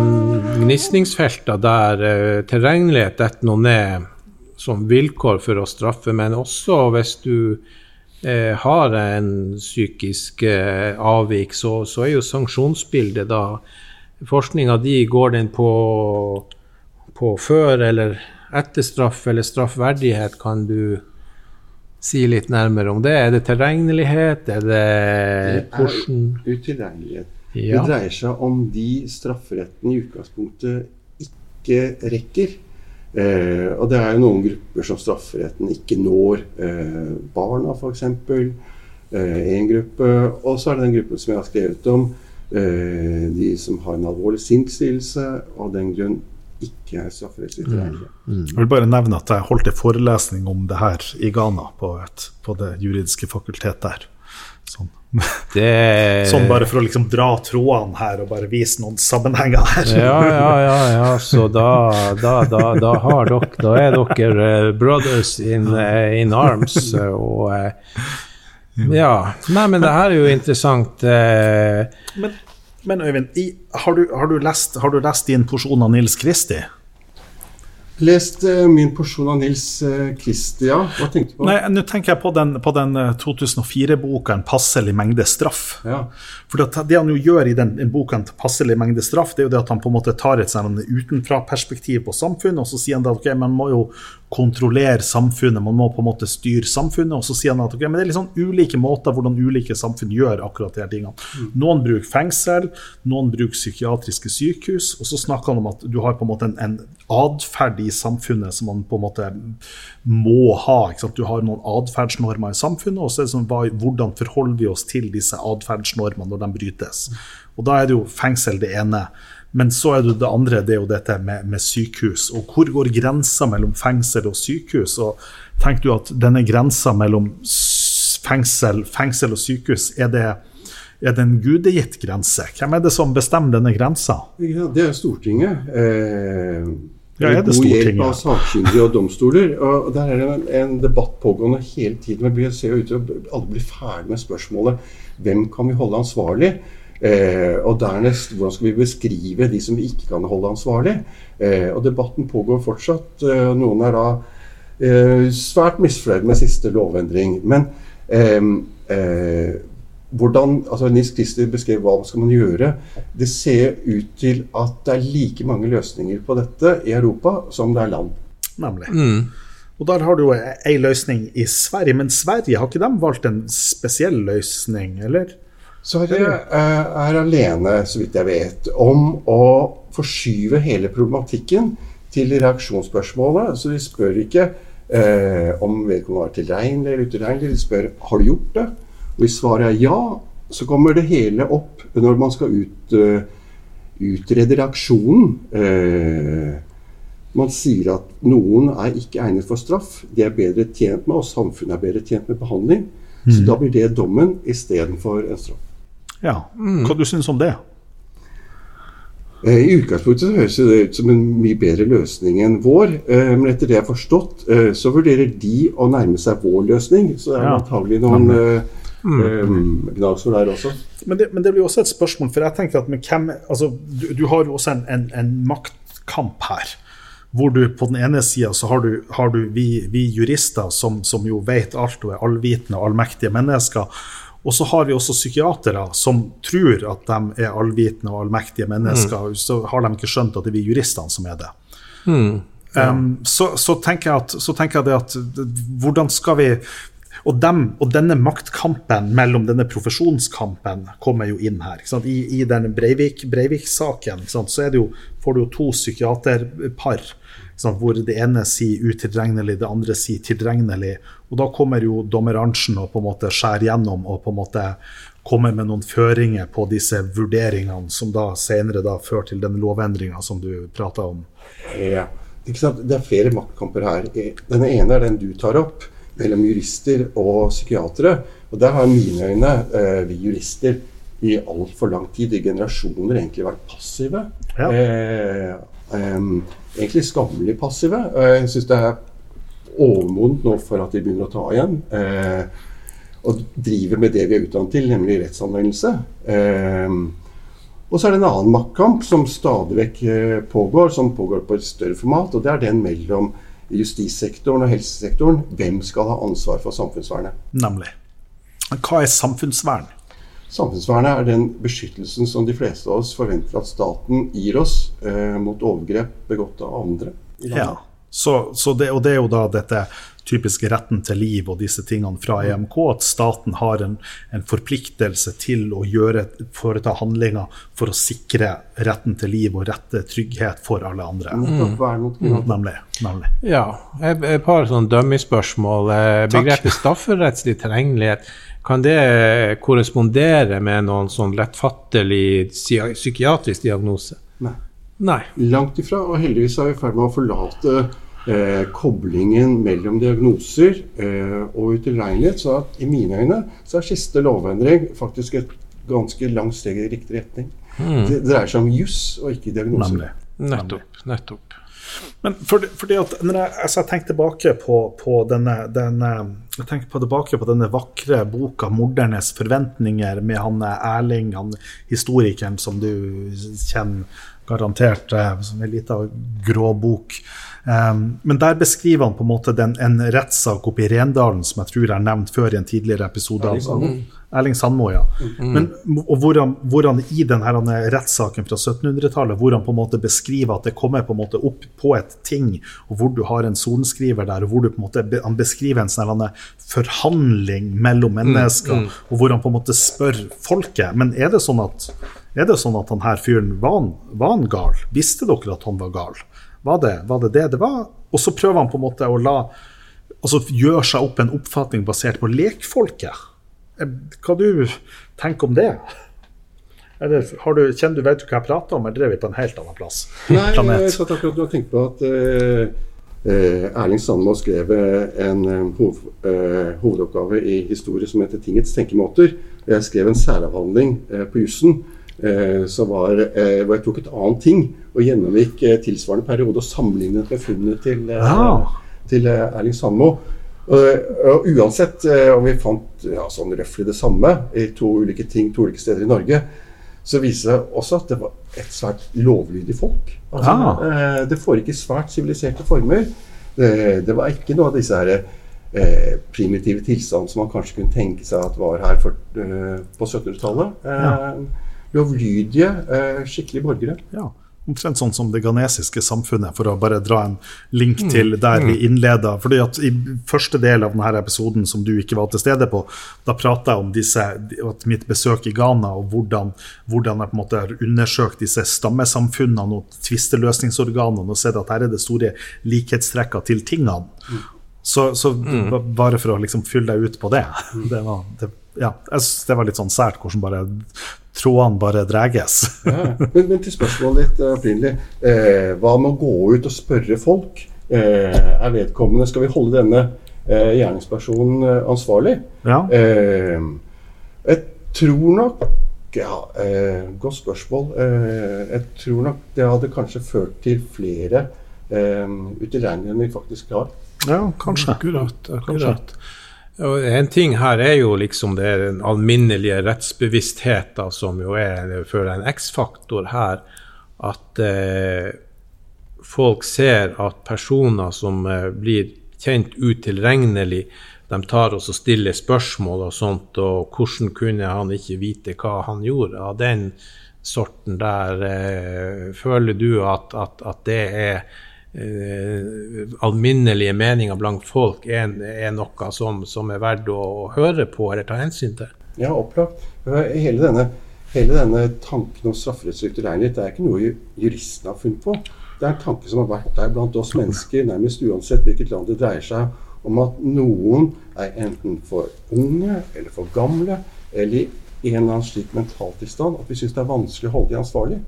gnisningsfelter der eh, tilregnelighet detter noe ned som vilkår for å straffe, men også hvis du eh, har en psykisk eh, avvik, så, så er jo sanksjonsbildet da Forskninga di, går den på, på før eller etter straff eller straffverdighet? Kan du si litt nærmere om det? Er det tilregnelighet? Er det hvordan Utilregnelighet. Ja. Det dreier seg om de strafferetten i utgangspunktet ikke rekker. Eh, og det er jo noen grupper som strafferetten ikke når. Eh, barna, f.eks. Én gruppe. Og så er det den gruppen som jeg har skrevet om. Eh, de som har en alvorlig sinnslidelse og av den grunn ikke er strafferettslig tilregnelige. Jeg vil bare nevne at jeg holdt en forelesning om det her i Ghana, på, et, på det juridiske fakultet der. Sånn. (laughs) Det (laughs) sånn bare for å liksom dra trådene her og bare vise noen sammenhenger her. Ja, ja, ja, ja. Så da, da, da, da har dere Da er dere eh, brothers in, eh, in arms. eh, Og ja. Nei, men det her er jo interessant. Men, men Øyvind, i, har, du, har, du lest, har du lest din porsjon av Nils Kristi? Lest eh, min porsjon av Nils Kristi, ja. Hva tenkte du på? Nei, nå tenker jeg på den, den eh, 2004-boka 'En passelig mengde straff'. Ja. For det, det han jo gjør i den, boka 'En passelig mengde straff', det er jo det at han på en måte tar et sånn utenfra-perspektiv på samfunnet, og så sier han at ok, man må jo kontrollere samfunnet, man må på en måte styre samfunnet, og så sier han at okay, men det er litt sånn ulike måter hvordan ulike samfunn gjør akkurat de her tingene. Noen bruker fengsel, noen bruker psykiatriske sykehus, og så snakker han om at du har på en måte en, en atferd i samfunnet som man på en måte må ha. Du har noen atferdsnormer i samfunnet, og så er det sånn, hva, hvordan forholder vi oss til disse atferdsnormene når de brytes. Og da er det jo fengsel det ene. Men så er det det andre, det er jo dette med, med sykehus. Og hvor går grensa mellom fengsel og sykehus? Og tenker du at denne grensa mellom fengsel, fengsel og sykehus, er det, er det en gudegitt grense? Hvem er det som bestemmer denne grensa? Ja. Det er Stortinget. Eh, Ja, er det god hjelp av sakkyndige og domstoler. Og Der er det en, en debatt pågående hele tiden. Vi ser jo ut til å alle blir ferdig med spørsmålet hvem kan vi holde ansvarlig? Eh, og dernest hvordan skal vi beskrive de som vi ikke kan holde ansvarlig? Eh, og debatten pågår fortsatt. Eh, noen er da eh, svært misfornøyd med siste lovendring. Men eh, eh, hvordan, altså Nils Christer beskrev hva skal man gjøre. Det ser ut til at det er like mange løsninger på dette i Europa som det er land. Nemlig. Og der har du jo ei løsning i Sverige, men Sverige, har ikke de valgt en spesiell løsning, eller? Sverige eh, er alene, så vidt jeg vet, om å forskyve hele problematikken til reaksjonsspørsmålet. Så de spør ikke eh, om vedkommende var tilregnelig eller utilregnelig. De spør har du gjort det. Og hvis svaret er ja, så kommer det hele opp når man skal ut, uh, utrede reaksjonen. Uh, man sier at noen er ikke egnet for straff, de er bedre tjent med, og samfunnet er bedre tjent med behandling. Mm. Så da blir det dommen istedenfor en straff. Ja, Hva du syns om det? Eh, I utgangspunktet høres det ut som en mye bedre løsning enn vår. Eh, men etter det jeg har forstått, eh, så vurderer de å nærme seg vår løsning. Så det er ja. antagelig noen mm. gnagsår der også. Men det, men det, blir også et spørsmål, for jeg tenker at hvem, altså, du, du, har jo også en, en, en, maktkamp her. Hvor du på den ene sida så har du, har du vi, vi, jurister som, som jo vet alt og er allvitende og allmektige mennesker. Og så har vi også psykiatere som tror at de er allvitende og allmektige mennesker. Mm. Så har de ikke skjønt at det er vi juristene som er det. Mm. Ja. Um, så, så, tenker at, så, tenker jeg det at hvordan skal vi og, dem, og, denne maktkampen mellom denne profesjonskampen kommer jo inn her. I, I den Breivik-saken Breivik så jo, får du jo to psykiaterpar hvor det ene sier utilregnelig, det andre sier tilregnelig. Og da kommer jo dommer Arntzen og på en måte skjærer gjennom og på en måte kommer med noen føringer på disse vurderingene, som da senere da fører til den lovendringa som du prata om. Ja, Det er flere maktkamper her. Den ene er den du tar opp, mellom jurister og psykiatere. Og der har mine øyne, eh, vi jurister, i altfor lang tid, i generasjoner, egentlig vært passive. Ja. Eh, eh, egentlig skammelig passive. Jeg syns det er overmodent nå for at de begynner å ta igjen. Eh, og driver med det vi er utdannet til, nemlig rettsanvendelse. Eh, og så er det en annen maktkamp som stadig vekk eh, pågår, som pågår på et større format. Og det er den mellom justissektoren og helsesektoren. Hvem skal ha ansvar for samfunnsvernet? Nemlig. Hva er samfunnsvern? Samfunnsvernet er den beskyttelsen som de fleste av oss forventer at staten gir oss eh, mot overgrep begått av andre. Ja, så, så det, Og det er jo da dette typiske retten til liv og disse tingene fra EMK, at staten har en, en forpliktelse til å gjøre, foreta handlinger for å sikre retten til liv og rette trygghet for alle andre. Mm. Mm. Nemlig. nemlig. Ja, et par sånn dummy-spørsmål. Eh, begrepet strafferettslig tilgjengelighet kan det korrespondere med noen sånn lettfattelig psykiatrisk diagnose? Nei. Nei. Langt ifra. Og heldigvis er vi i ferd med å forlate eh, koblingen mellom diagnoser eh, og utilregnelighet. Så at, i mine øyne så er siste lovendring faktisk et ganske langt steg i riktig retning. Mm. Det dreier seg om juss og ikke diagnoser. Nettopp. nettopp. Men fordi, fordi at når jeg, altså jeg tenker tilbake på, på denne, denne, jeg tenker på tilbake på denne vakre boka 'Mordernes forventninger' med han Erling, han historikeren som du kjenner garantert, eh, en liten grå bok. Um, men der beskriver han på en måte den, en rettssak oppe i Rendalen som jeg tror er nevnt før i en tidligere episode. Erling Sandmo, ja. Mm. Men, og hvor han, hvor han, i denne rettssaken fra 1700-tallet hvor han på en måte beskriver at det kommer på en måte opp på et ting, og hvor du har en sorenskriver der, og hvor du på en måte, han beskriver en sånn forhandling mellom mm, mennesker. Mm. og hvor han på en måte spør folket Men er det sånn at, er det sånn at han her fyren var, var han gal? Visste dere at han var gal? Var det, var det det det var? Og så prøver han på en måte å la altså gjøre seg opp en oppfatning basert på lekfolket. Hva du tenker om det? Eller har du, kjenner du, vet du hva jeg prater om, eller er vi på en helt annen plass? Nei, jeg satt akkurat og tenkte på at eh, Erling Sandmo skrev en hov, eh, hovedoppgave i historie som heter 'Tingets tenkemåter'. Jeg skrev en særavhandling eh, på jussen hvor jeg tok et annet ting og gjennomgikk tilsvarende periode og sammenlignet med funnene til, ah. til Erling Sandmo. Og, uansett om vi fant ja, sånn røftlig det samme i to ulike ting to ulike steder i Norge, så viser det også at det var et svært lovlydig folk. Altså, ah. det foregikk i svært siviliserte former. Det, det, var ikke noe av disse her, eh, primitive tilstandene som man kanskje kunne tenke seg at var her for, på 1700-tallet. Ja. Lovlydige, skikkelige borgere. Ja. Omtrent sånn som det ghanesiske samfunnet, for å bare dra en link mm. til der vi mm. innleda. fordi at I første del av denne episoden som du ikke var til stede på, da prata jeg om disse, mitt besøk i Ghana og hvordan, hvordan jeg på en måte har undersøkt disse stammesamfunnene og tvisteløsningsorganene og sett at her er det store likhetstrekker til tingene. Mm. Så, så bare for å liksom fylle deg ut på det, det var, det, ja, jeg synes det var litt sånn sært hvordan bare trådene bare dreges. (laughs) Ja, men, men til spørsmålet ditt eh, opprinnelig. Eh, hva med å gå ut og spørre folk? Eh, er vedkommende Skal vi holde denne eh, gjerningspersonen eh, ansvarlig? Ja. Eh, jeg tror nok ja, eh, Godt spørsmål. Eh, jeg tror nok det hadde kanskje ført til flere eh, utilregnelige enn vi faktisk har. ja, kanskje. Akkurat. akkurat. En ting her er jo liksom det den alminnelige rettsbevisstheten, som jo er for en X-faktor her. At eh, folk ser at personer som eh, blir kjent utilregnelig, de tar og stiller spørsmål og sånt, og hvordan kunne han ikke vite hva han gjorde? Av den sorten der, eh, føler du at, at, at det er eh, alminnelige meninger blant folk er, er noe som, som er verdt å høre på eller ta hensyn til? Ja, opplagt. Hele denne, hele denne tanken om det er ikke noe ju- juristene har funnet på. Det er en tanke som har vært der blant oss mennesker nærmest uansett hvilket land det dreier seg om at noen er enten for unge eller for gamle eller i en eller annen slik mentaltilstand at vi syns det er vanskelig å holde de ansvarlig.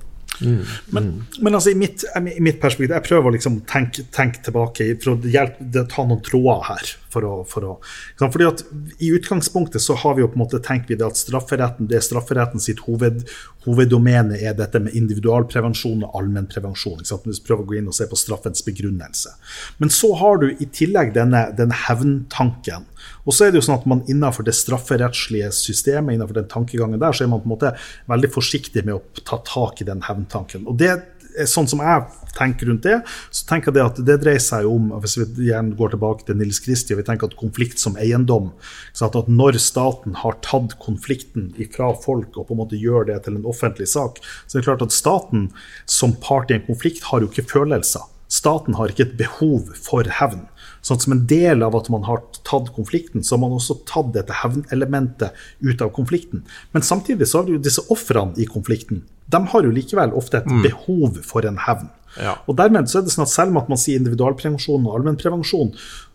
Men, men altså, i mitt, i mitt perspektiv, jeg prøver å liksom tenke, tenke tilbake for å hjelpe, ta noen tråder her. For å, for å, fordi at I utgangspunktet så har vi jo på en måte tenkt vi det at strafferetten det er strafferetten sitt hoved, hoveddomene er dette med individualprevensjon og allmennprevensjon. Hvis vi prøver å gå inn og se på straffens begrunnelse. Men så har du i tillegg denne, denne hevntanken. Og så er det jo sånn at man innenfor det strafferettslige systemet, innenfor den tankegangen der, så er man på en måte veldig forsiktig med å ta tak i den hevntanken. Og det sånn som jeg tenker rundt det, så tenker jeg det at det dreier seg om Hvis vi igjen går tilbake til Nils Kristi, og vi tenker at konflikt som eiendom at Når staten har tatt konflikten fra folk og på en måte gjør det til en offentlig sak, så er det klart at staten som part i en konflikt har jo ikke følelser. Staten har ikke et behov for hevn. Sånn at Som en del av at man har tatt konflikten, så har man også tatt dette hevnelementet ut av konflikten. Men samtidig så har du disse ofrene i konflikten. De har jo likevel ofte et behov for en hevn. Ja. Og dermed så er det sånn at Selv om man sier individualprevensjon og allmennprevensjon,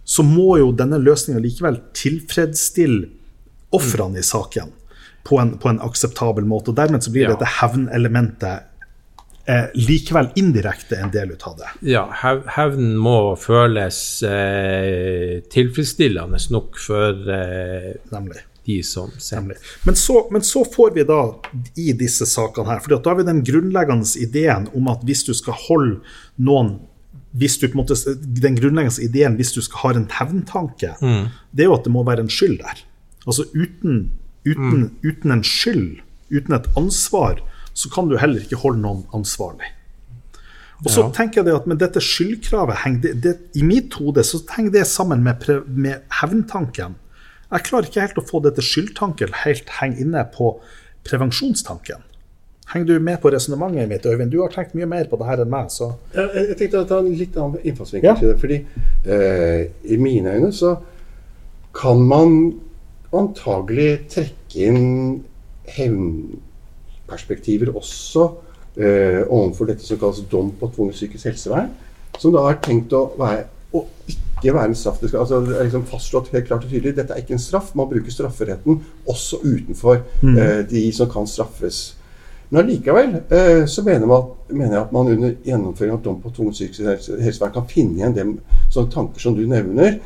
så må jo denne løsninga likevel tilfredsstille ofrene i saken på en, på en akseptabel måte. og Dermed så blir Ja. dette hevnelementet eh, likevel indirekte en del ut av det. Ja, hev, hevnen må føles eh, tilfredsstillende nok for eh, nemlig. de som. Nemlig. Men så, men så får vi da i disse sakene her, fordi da har vi den grunnleggende ideen om at hvis du skal holde noen hvis du måte, Den grunnleggende ideen hvis du skal ha en hevntanke, det er jo at det må være en skyld der. Altså uten, uten, uten en skyld, uten et ansvar, så kan du heller ikke holde noen ansvarlig. Og så Ja. tenker jeg det at med dette skyldkravet det, det, I mitt hode så henger det sammen med, med hevntanken. Jeg klarer ikke helt å få dette skyldtanken helt henge inne på prevensjonstanken. Henger du med på resonnementet mitt, Øyvind? Du har tenkt mye mer på det her enn meg. så... Jeg, jeg tenkte å ta en litt annen innfallsvinkel Ja. til det. Fordi eh, i mine øyne så kan man antagelig trekke inn hevnperspektiver også eh, overfor dette som kalles dom på tvungent psykisk helsevern. Som da er tenkt å være å ikke være en straff. Det, skal, altså, det er liksom fastslått helt klart og tydelig. Dette er ikke en straff. Man bruker strafferetten også utenfor eh, de som kan straffes. Men allikevel eh, så mener, man, mener jeg at man under gjennomføring av dom på tvungent psykisk helse- helsevern kan finne igjen dem, sånne tanker som du nevner,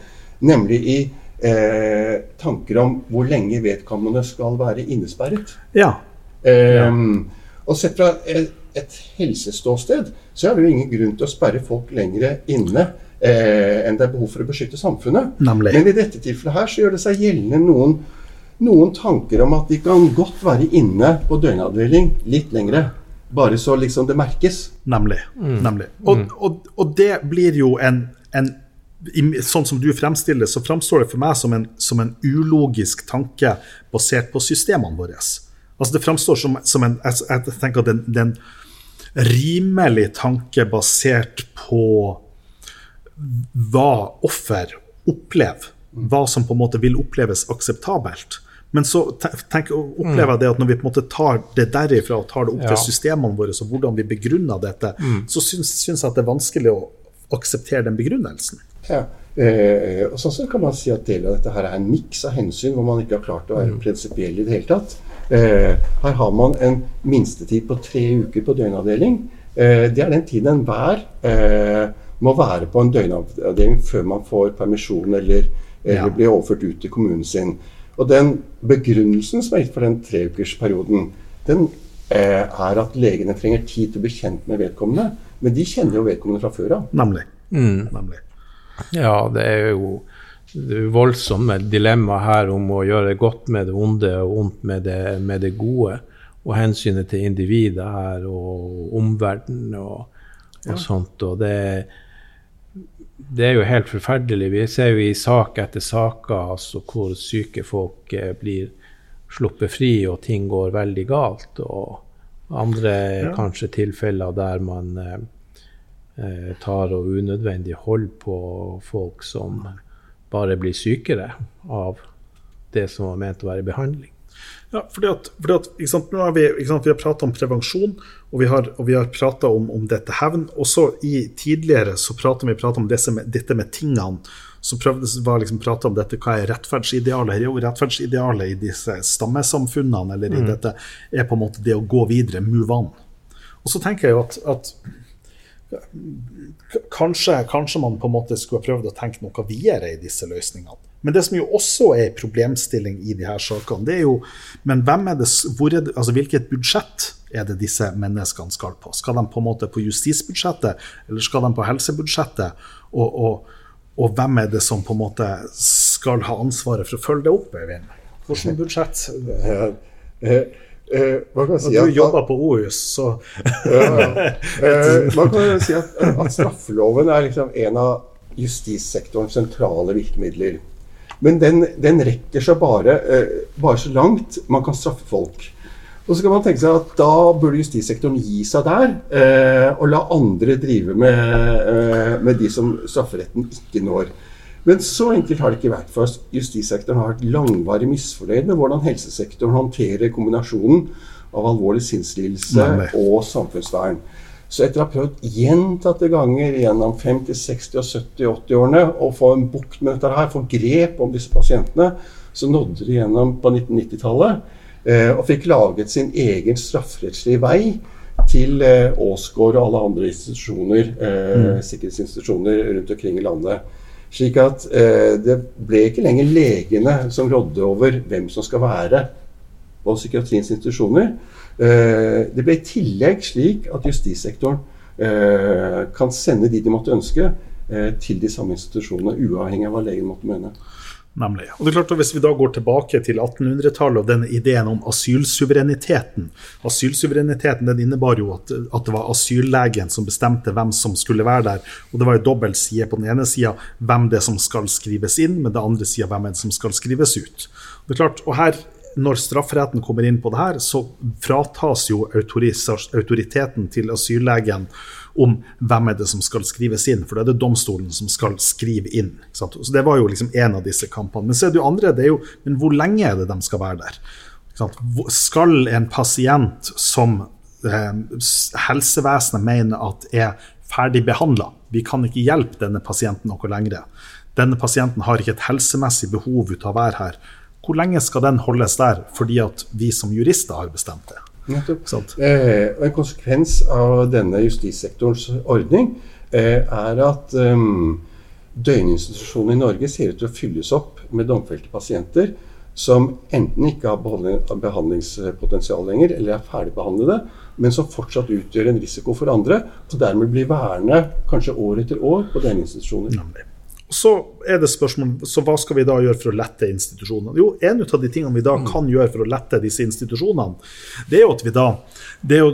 nemlig i eh, tanker om hvor lenge vedkommende skal være innesperret. Ja. Ehm, Og sett fra et, et helseståsted så er det jo ingen grunn til å sperre folk lenger inne eh, enn det er behov for å beskytte samfunnet. Nemlig. Men i dette tilfellet her så gjør det seg gjeldende noen, noen tanker om at de kan godt være inne på døgnavdeling litt lengre. Bare så liksom det merkes. Nemlig. nemlig. Og, og, og det blir jo en, en Sånn som du fremstiller så framstår det for meg som en, som en ulogisk tanke basert på systemene våre. Altså Det framstår som, som en jeg, jeg tenker at det er en rimelig tanke basert på hva offer opplever. Hva som på en måte vil oppleves akseptabelt. Men så tenk, opplever jeg det at når vi på en måte tar det derifra og tar det opp Ja. til systemene våre, og hvordan vi begrunner dette, så syns, syns jeg at det er vanskelig å akseptere den begrunnelsen. Ja. Eh, og sånn så kan man si at Deler av dette her er en miks av hensyn hvor man ikke har klart å være prinsipiell i det hele tatt. Eh, her har man en minstetid på tre uker på døgnavdeling. Eh, det er den tiden enhver eh, må være på en døgnavdeling før man får permisjon eller, eller Ja. blir overført ut til kommunen sin. Og den begrunnelsen som er gitt for den treukersperioden, den eh, er at legene trenger tid til å bli kjent med vedkommende. Men de kjenner jo vedkommende fra før av. Nemlig. Mm. Nemlig. Ja, det er jo det er jo voldsomme dilemma her om å gjøre godt med det onde og ondt med det, med det gode. Og hensynet til individet her og omverdenen og, og sånt. Og det, det er jo helt forferdelig. Vi ser jo i sak etter saker altså, hvor syke folk eh, blir sluppet fri og ting går veldig galt. Og andre Ja. kanskje tilfeller der man eh, eh, tar og unødvendig hold på folk som bare blir sykere av det som var ment å være behandling. Ja, fordi at, fordi at har Vi vi har prata om prevensjon, og vi har, og vi har prata om, om dette hevn. Også i tidligere så pratet vi pratet om disse dette med tingene. Så prøvde var liksom prate om dette, hva er rettferdsidealet? Er jo rettferdsidealet i disse stammesamfunnene, eller i dette, er på en måte det å gå videre, move on. Og så tenker jeg jo at, at kanskje, kanskje man på en måte skulle ha prøvd å tenke noe videre i disse løsningene. Men det som jo også er en problemstilling i her sakene, det er jo Men hvem er det, hvor er det, altså hvilket budsjett er det disse menneskene skal på? Skal de på en måte på justisbudsjettet, eller skal de på helsebudsjettet? Og, og, og hvem er det som på en måte skal ha ansvaret for å følge det opp, Øyvind? Hvilket budsjett? (laughs) Eh, eh, kan si? At- du jobber på OUS, så Ja, ja. (laughs) Eh, man kan si at, at straffeloven er liksom en av justissektorens sentrale virkemidler. Men den, den rekker seg bare, eh, bare så langt man kan straffe folk. Og så kan man tenke seg at Da burde justissektoren gi seg der, eh, og la andre drive med, eh, med de som strafferetten ikke når. Men så enkelt har det ikke vært. for Justissektoren har vært langvarig misfornøyd med hvordan helsesektoren håndterer kombinasjonen av alvorlig sinnslidelse og samfunnsvern. Så etter å ha prøvd gjentatte ganger gjennom 50-, 60-, og 70-, 80-årene å få en bukt med dette her, få grep om disse pasientene, så nådde de gjennom på 1990-tallet eh, og fikk laget sin egen strafferettslige vei til eh, Åsgård og alle andre institusjoner, eh, sikkerhetsinstitusjoner rundt omkring i landet. Slik at eh, det ble ikke lenger legene som rådde over hvem som skal være på psykiatriens institusjoner. Eh, det ble i tillegg slik at justissektoren eh, kan sende de de måtte ønske, eh, til de samme institusjonene, uavhengig av hva legen måtte mene. Nemlig. Og det er klart at Hvis vi da går tilbake til 1800-tallet og denne ideen om asylsuvereniteten Asylsuvereniteten den innebar jo at, at det var asyllegen som bestemte hvem som skulle være der. Og det var jo dobbelt side. På den ene sida hvem det er som skal skrives inn, men det andre sida hvem det er som skal skrives ut. Det er klart, og her når strafferetten kommer inn på det her, så fratas jo autoriteten til asyllegen om hvem er det som skal skrives inn, for da er det domstolen som skal skrive inn. Så Det var jo liksom en av disse kampene. Men så er det jo andre, det er jo, men hvor lenge er det de skal være der? Skal en pasient som eh, helsevesenet mener at er ferdig behandla, vi kan ikke hjelpe denne pasienten noe lenger. Denne pasienten har ikke et helsemessig behov ut av å være her. Hvor lenge skal den holdes der fordi at vi som jurister har bestemt det? Nettopp. Eh, og En konsekvens av denne justissektorens ordning eh, er at um, døgninstitusjonene i Norge ser ut til å fylles opp med domfelte pasienter som enten ikke har behandlingspotensial lenger, eller er ferdigbehandlede, men som fortsatt utgjør en risiko for andre, og dermed blir værende kanskje år etter år på døgninstitusjoner. Så er det spørsmål, så hva skal vi da gjøre for å lette institusjonene? Jo, En av de tingene vi da kan gjøre for å lette disse institusjonene, det er jo at vi da,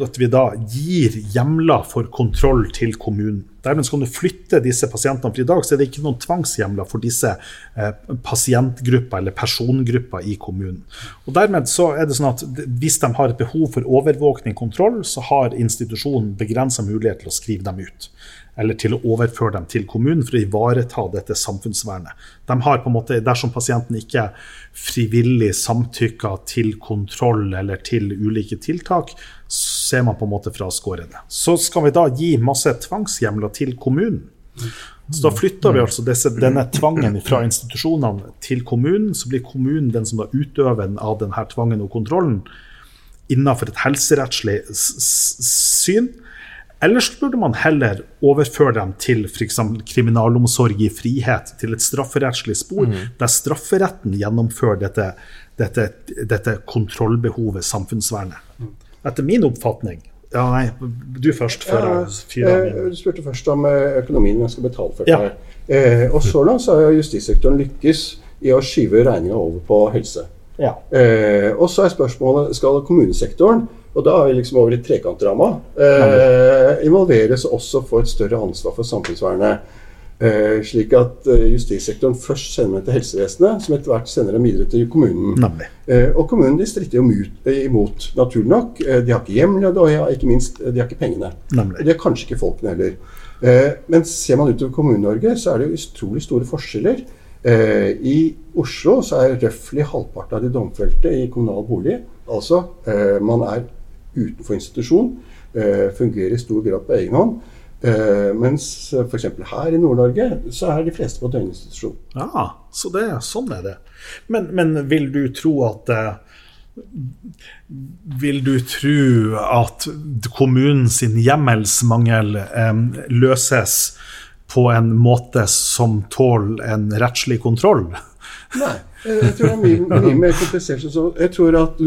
at vi da gir hjemler for kontroll til kommunen. Dermed skal du flytte disse pasientene, for i dag så er det ikke noen tvangshjemler for disse eh, pasientgrupper eller persongrupper i kommunen. Og dermed så er det sånn at Hvis de har et behov for overvåkning kontroll, så har institusjonen begrensa mulighet til å skrive dem ut eller til å overføre dem til kommunen for å ivareta dette samfunnsvernet. De har på en måte, Dersom pasienten ikke frivillig samtykker til kontroll eller til ulike tiltak, så er man på en måte fraskårende. Så skal vi da gi masse tvangshjemler til kommunen. Så da flytter vi altså disse, denne tvangen fra institusjonene til kommunen. Så blir kommunen den som da utøver av denne tvangen og kontrollen innenfor et helserettslig syn. Eller så burde man heller overføre dem til f.eks. kriminalomsorg i frihet, til et strafferettslig spor, mm. der strafferetten gjennomfører dette, dette, dette kontrollbehovet, samfunnsvernet. Etter min oppfatning ja, nei, du først. før ja, jeg eh, Du spurte først om eh, økonomien jeg skal betale for. Ja. Eh, og så langt så har justissektoren lykkes i å skyve regninga over på helse. Ja. Eh, og så er spørsmålet skal kommunesektoren og da er vi liksom over i trekantramma. Eh, involveres også for et større ansvar for samfunnsvernet. Eh, slik at eh, justissektoren først sender dem til helsevesenet, som etter hvert sender dem videre til kommunen. Eh, og kommunen de stritter jo eh, imot, naturlig nok. Eh, de har ikke hjemler, og ikke minst, de har ikke pengene. Nemlig. Og de har kanskje ikke folkene heller. men ser man utover Kommune-Norge, så er det jo utrolig store forskjeller. I Oslo så er røftlig halvparten av de domfelte i kommunal bolig. Altså, man er utenfor institusjon. Eh, fungerer i stor grad på egen hånd. Uh, mens f.eks. her i Nord-Norge så er de fleste på døgninstitusjon. Ja, så det, sånn er det. Men, men vil du tro at Vil du tro at kommunens hjemmelsmangel eh, løses på en måte som tåler en rettslig kontroll? Nei, jeg tror det er mye, mye mer komplisert. Jeg tror at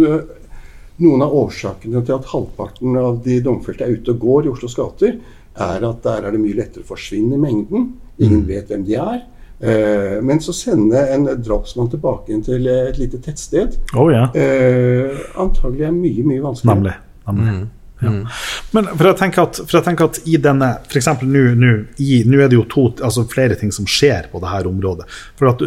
noen av årsakene til at halvparten av de domfelte er ute og går i Oslos gater, er at der er det mye lettere å forsvinne i mengden. Ingen mm. vet hvem de er. Eh, men så sende en drapsmann tilbake til et lite tettsted oh, ja. eh, antagelig er mye, mye vanskeligere. Nemlig. Nemlig. Mm. Mm. Men for jeg tenker at, jeg tenker at i denne F.eks. nå er det jo to, altså flere ting som skjer på dette området. For, at,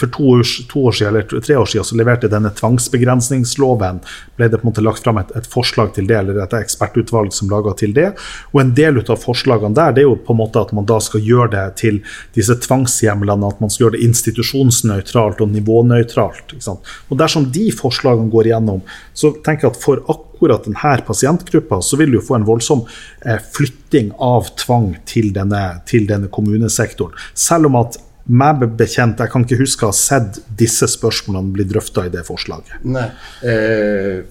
for to, år, to, år, siden, eller tre år siden så leverte denne tvangsbegrensningsloven ble det på en måte lagt fram et, et forslag til det, eller et ekspertutvalg som laga til det. Og en del av forslagene der det er jo på en måte at man da skal gjøre det til disse tvangshjemlene, at man skal gjøre det institusjonsnøytralt og nivånøytralt. Og dersom de forslagene går igjennom, så tenker jeg at for akkurat denne pasientgruppa, så vil du få en voldsom eh, flytting av tvang til denne, til denne kommunesektoren. Selv om at meg bekjent, jeg kan ikke huske å ha sett disse spørsmålene bli drøfta i det forslaget. Nei, eh,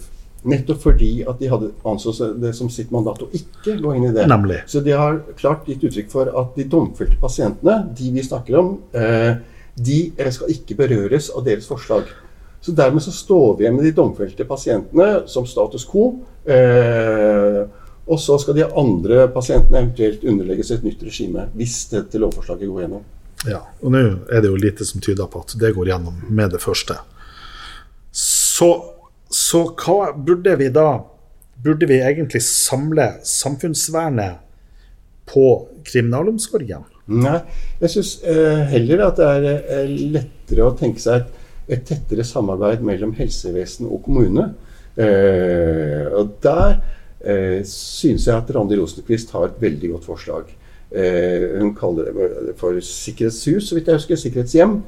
Nettopp fordi at de hadde anså det som sitt mandat å ikke gå inn i det. Nemlig. Så de har klart gitt uttrykk for at de domfelte pasientene, de vi snakker om, eh, de skal ikke berøres av deres forslag. Så dermed så står vi igjen med de domfelte pasientene som status quo. Eh, og så skal de andre pasientene eventuelt underlegges et nytt regime hvis dette lovforslaget går gjennom. Ja, og nå er det jo lite som tyder på at det går gjennom med det første. Så, så hva burde vi da Burde vi egentlig samle samfunnsvernet på kriminalomsorgen? Nei, jeg syns eh, heller at det er eh, lettere å tenke seg et et tettere samarbeid mellom helsevesen og kommune. Eh, og der eh, synes jeg at Randi Rosenquist har et veldig godt forslag. Eh, hun kaller det for sikkerhetshus, så vidt jeg husker. Sikkerhetshjem.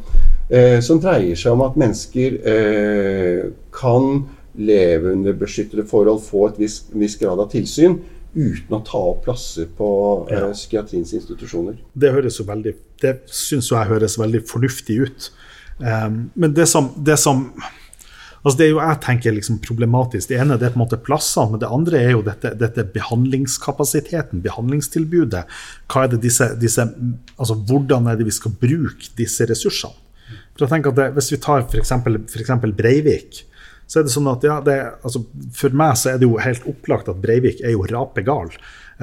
Eh, som dreier seg om at mennesker eh, kan leve under beskyttede forhold, få et viss, viss grad av tilsyn uten å ta opp plasser på eh, ja. psykiatriens institusjoner. Det høres jo veldig, det syns jeg høres veldig fornuftig ut. Um, men det som, det som altså Det er jo jeg tenker liksom problematisk. Det ene det er på en måte plassene, men det andre er jo dette, dette behandlingskapasiteten, behandlingstilbudet. Hva er det disse, disse, altså Hvordan er det vi skal bruke disse ressursene? For jeg tenker at det, Hvis vi tar f.eks. Breivik, så er det sånn at ja, det, altså, For meg så er det jo helt opplagt at Breivik er jo rapegal.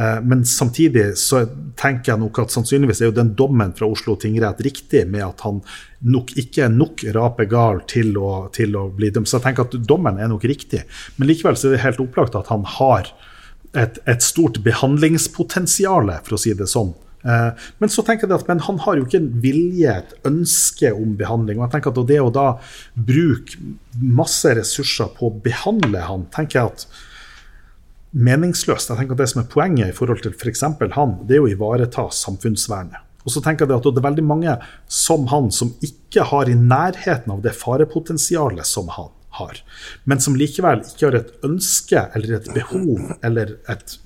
Eh, men samtidig så tenker jeg nok at sannsynligvis er jo den dommen fra Oslo tingrett riktig, med at han nok ikke er nok rapegal til å, til å bli dømt. Så jeg tenker at dommen er nok riktig. Men likevel så er det helt opplagt at han har et, et stort behandlingspotensial, for å si det sånn. Eh, men så tenker jeg at men han har jo ikke en vilje, et ønske om behandling. og jeg tenker at Det å da bruke masse ressurser på å behandle han, tenker jeg at meningsløst. Jeg tenker at Det som er poenget i forhold til f.eks. For han, det er å ivareta samfunnsvernet. Og så tenker jeg at Det er veldig mange som han som ikke har i nærheten av det farepotensialet som han har, men som likevel ikke har et ønske eller et behov eller et,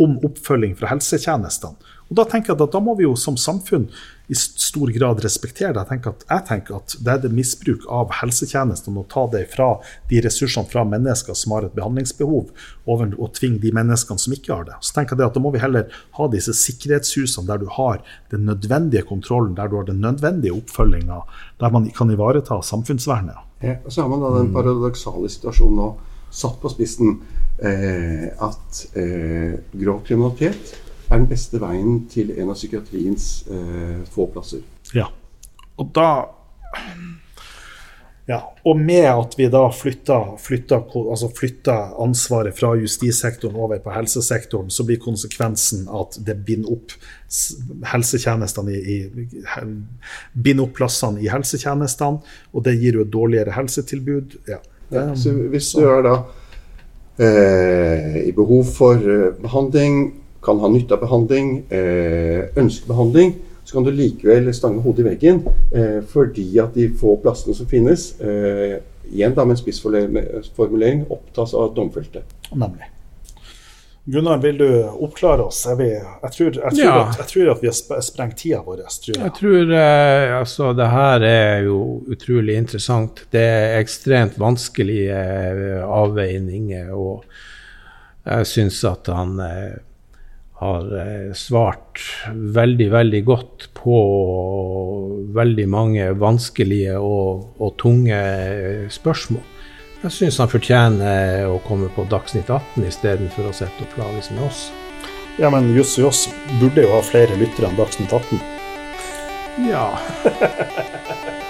om oppfølging fra helsetjenestene. Og Da tenker jeg at da må vi jo som samfunn i stor grad respektere det. Jeg tenker at, jeg tenker at det er det misbruk av helsetjenestene å ta det fra de ressursene fra mennesker som har et behandlingsbehov, over og tvinge de menneskene som ikke har det. Så tenker jeg at Da må vi heller ha disse sikkerhetshusene der du har den nødvendige kontrollen, der du har den nødvendige oppfølginga, der man kan ivareta samfunnsvernet. Ja, og så har man da den paradoksale situasjonen nå, satt på spissen, eh, at eh, grov kriminalitet er den beste veien til en av psykiatriens eh, få plasser. Ja. Og da ja, Og med at vi da flytter, flytter, altså flytter, ansvaret fra justissektoren over på helsesektoren, så blir konsekvensen at det binder opp helsetjenestene i, i, binder opp plassene i helsetjenestene, og det gir jo et dårligere helsetilbud. Ja. Ja, så hvis du er da eh, i behov for eh, behandling, kan ha nytte av behandling, eh, ønsker behandling, så kan du likevel stange hodet i veggen eh, fordi at de få plassene som finnes, eh, igjen da med en spissformulering, opptas av domfelte. Nemlig. Gunnar, vil du oppklare oss? Vi, jeg, tror, jeg, tror Ja. at, jeg tror at vi har sprengt tida vår. Tror jeg. Jeg tror eh, altså det her er jo utrolig interessant. Det er ekstremt vanskelige eh, avveininger, og jeg syns at han eh, har eh, svart veldig, veldig godt på veldig mange vanskelige og, og tunge eh, spørsmål. Jeg syns han fortjener å komme på Dagsnytt 18 istedenfor å sette opp lages med oss. Ja, men Juss og Joss burde jo ha flere lyttere enn Dagsnytt 18. Ja. (laughs)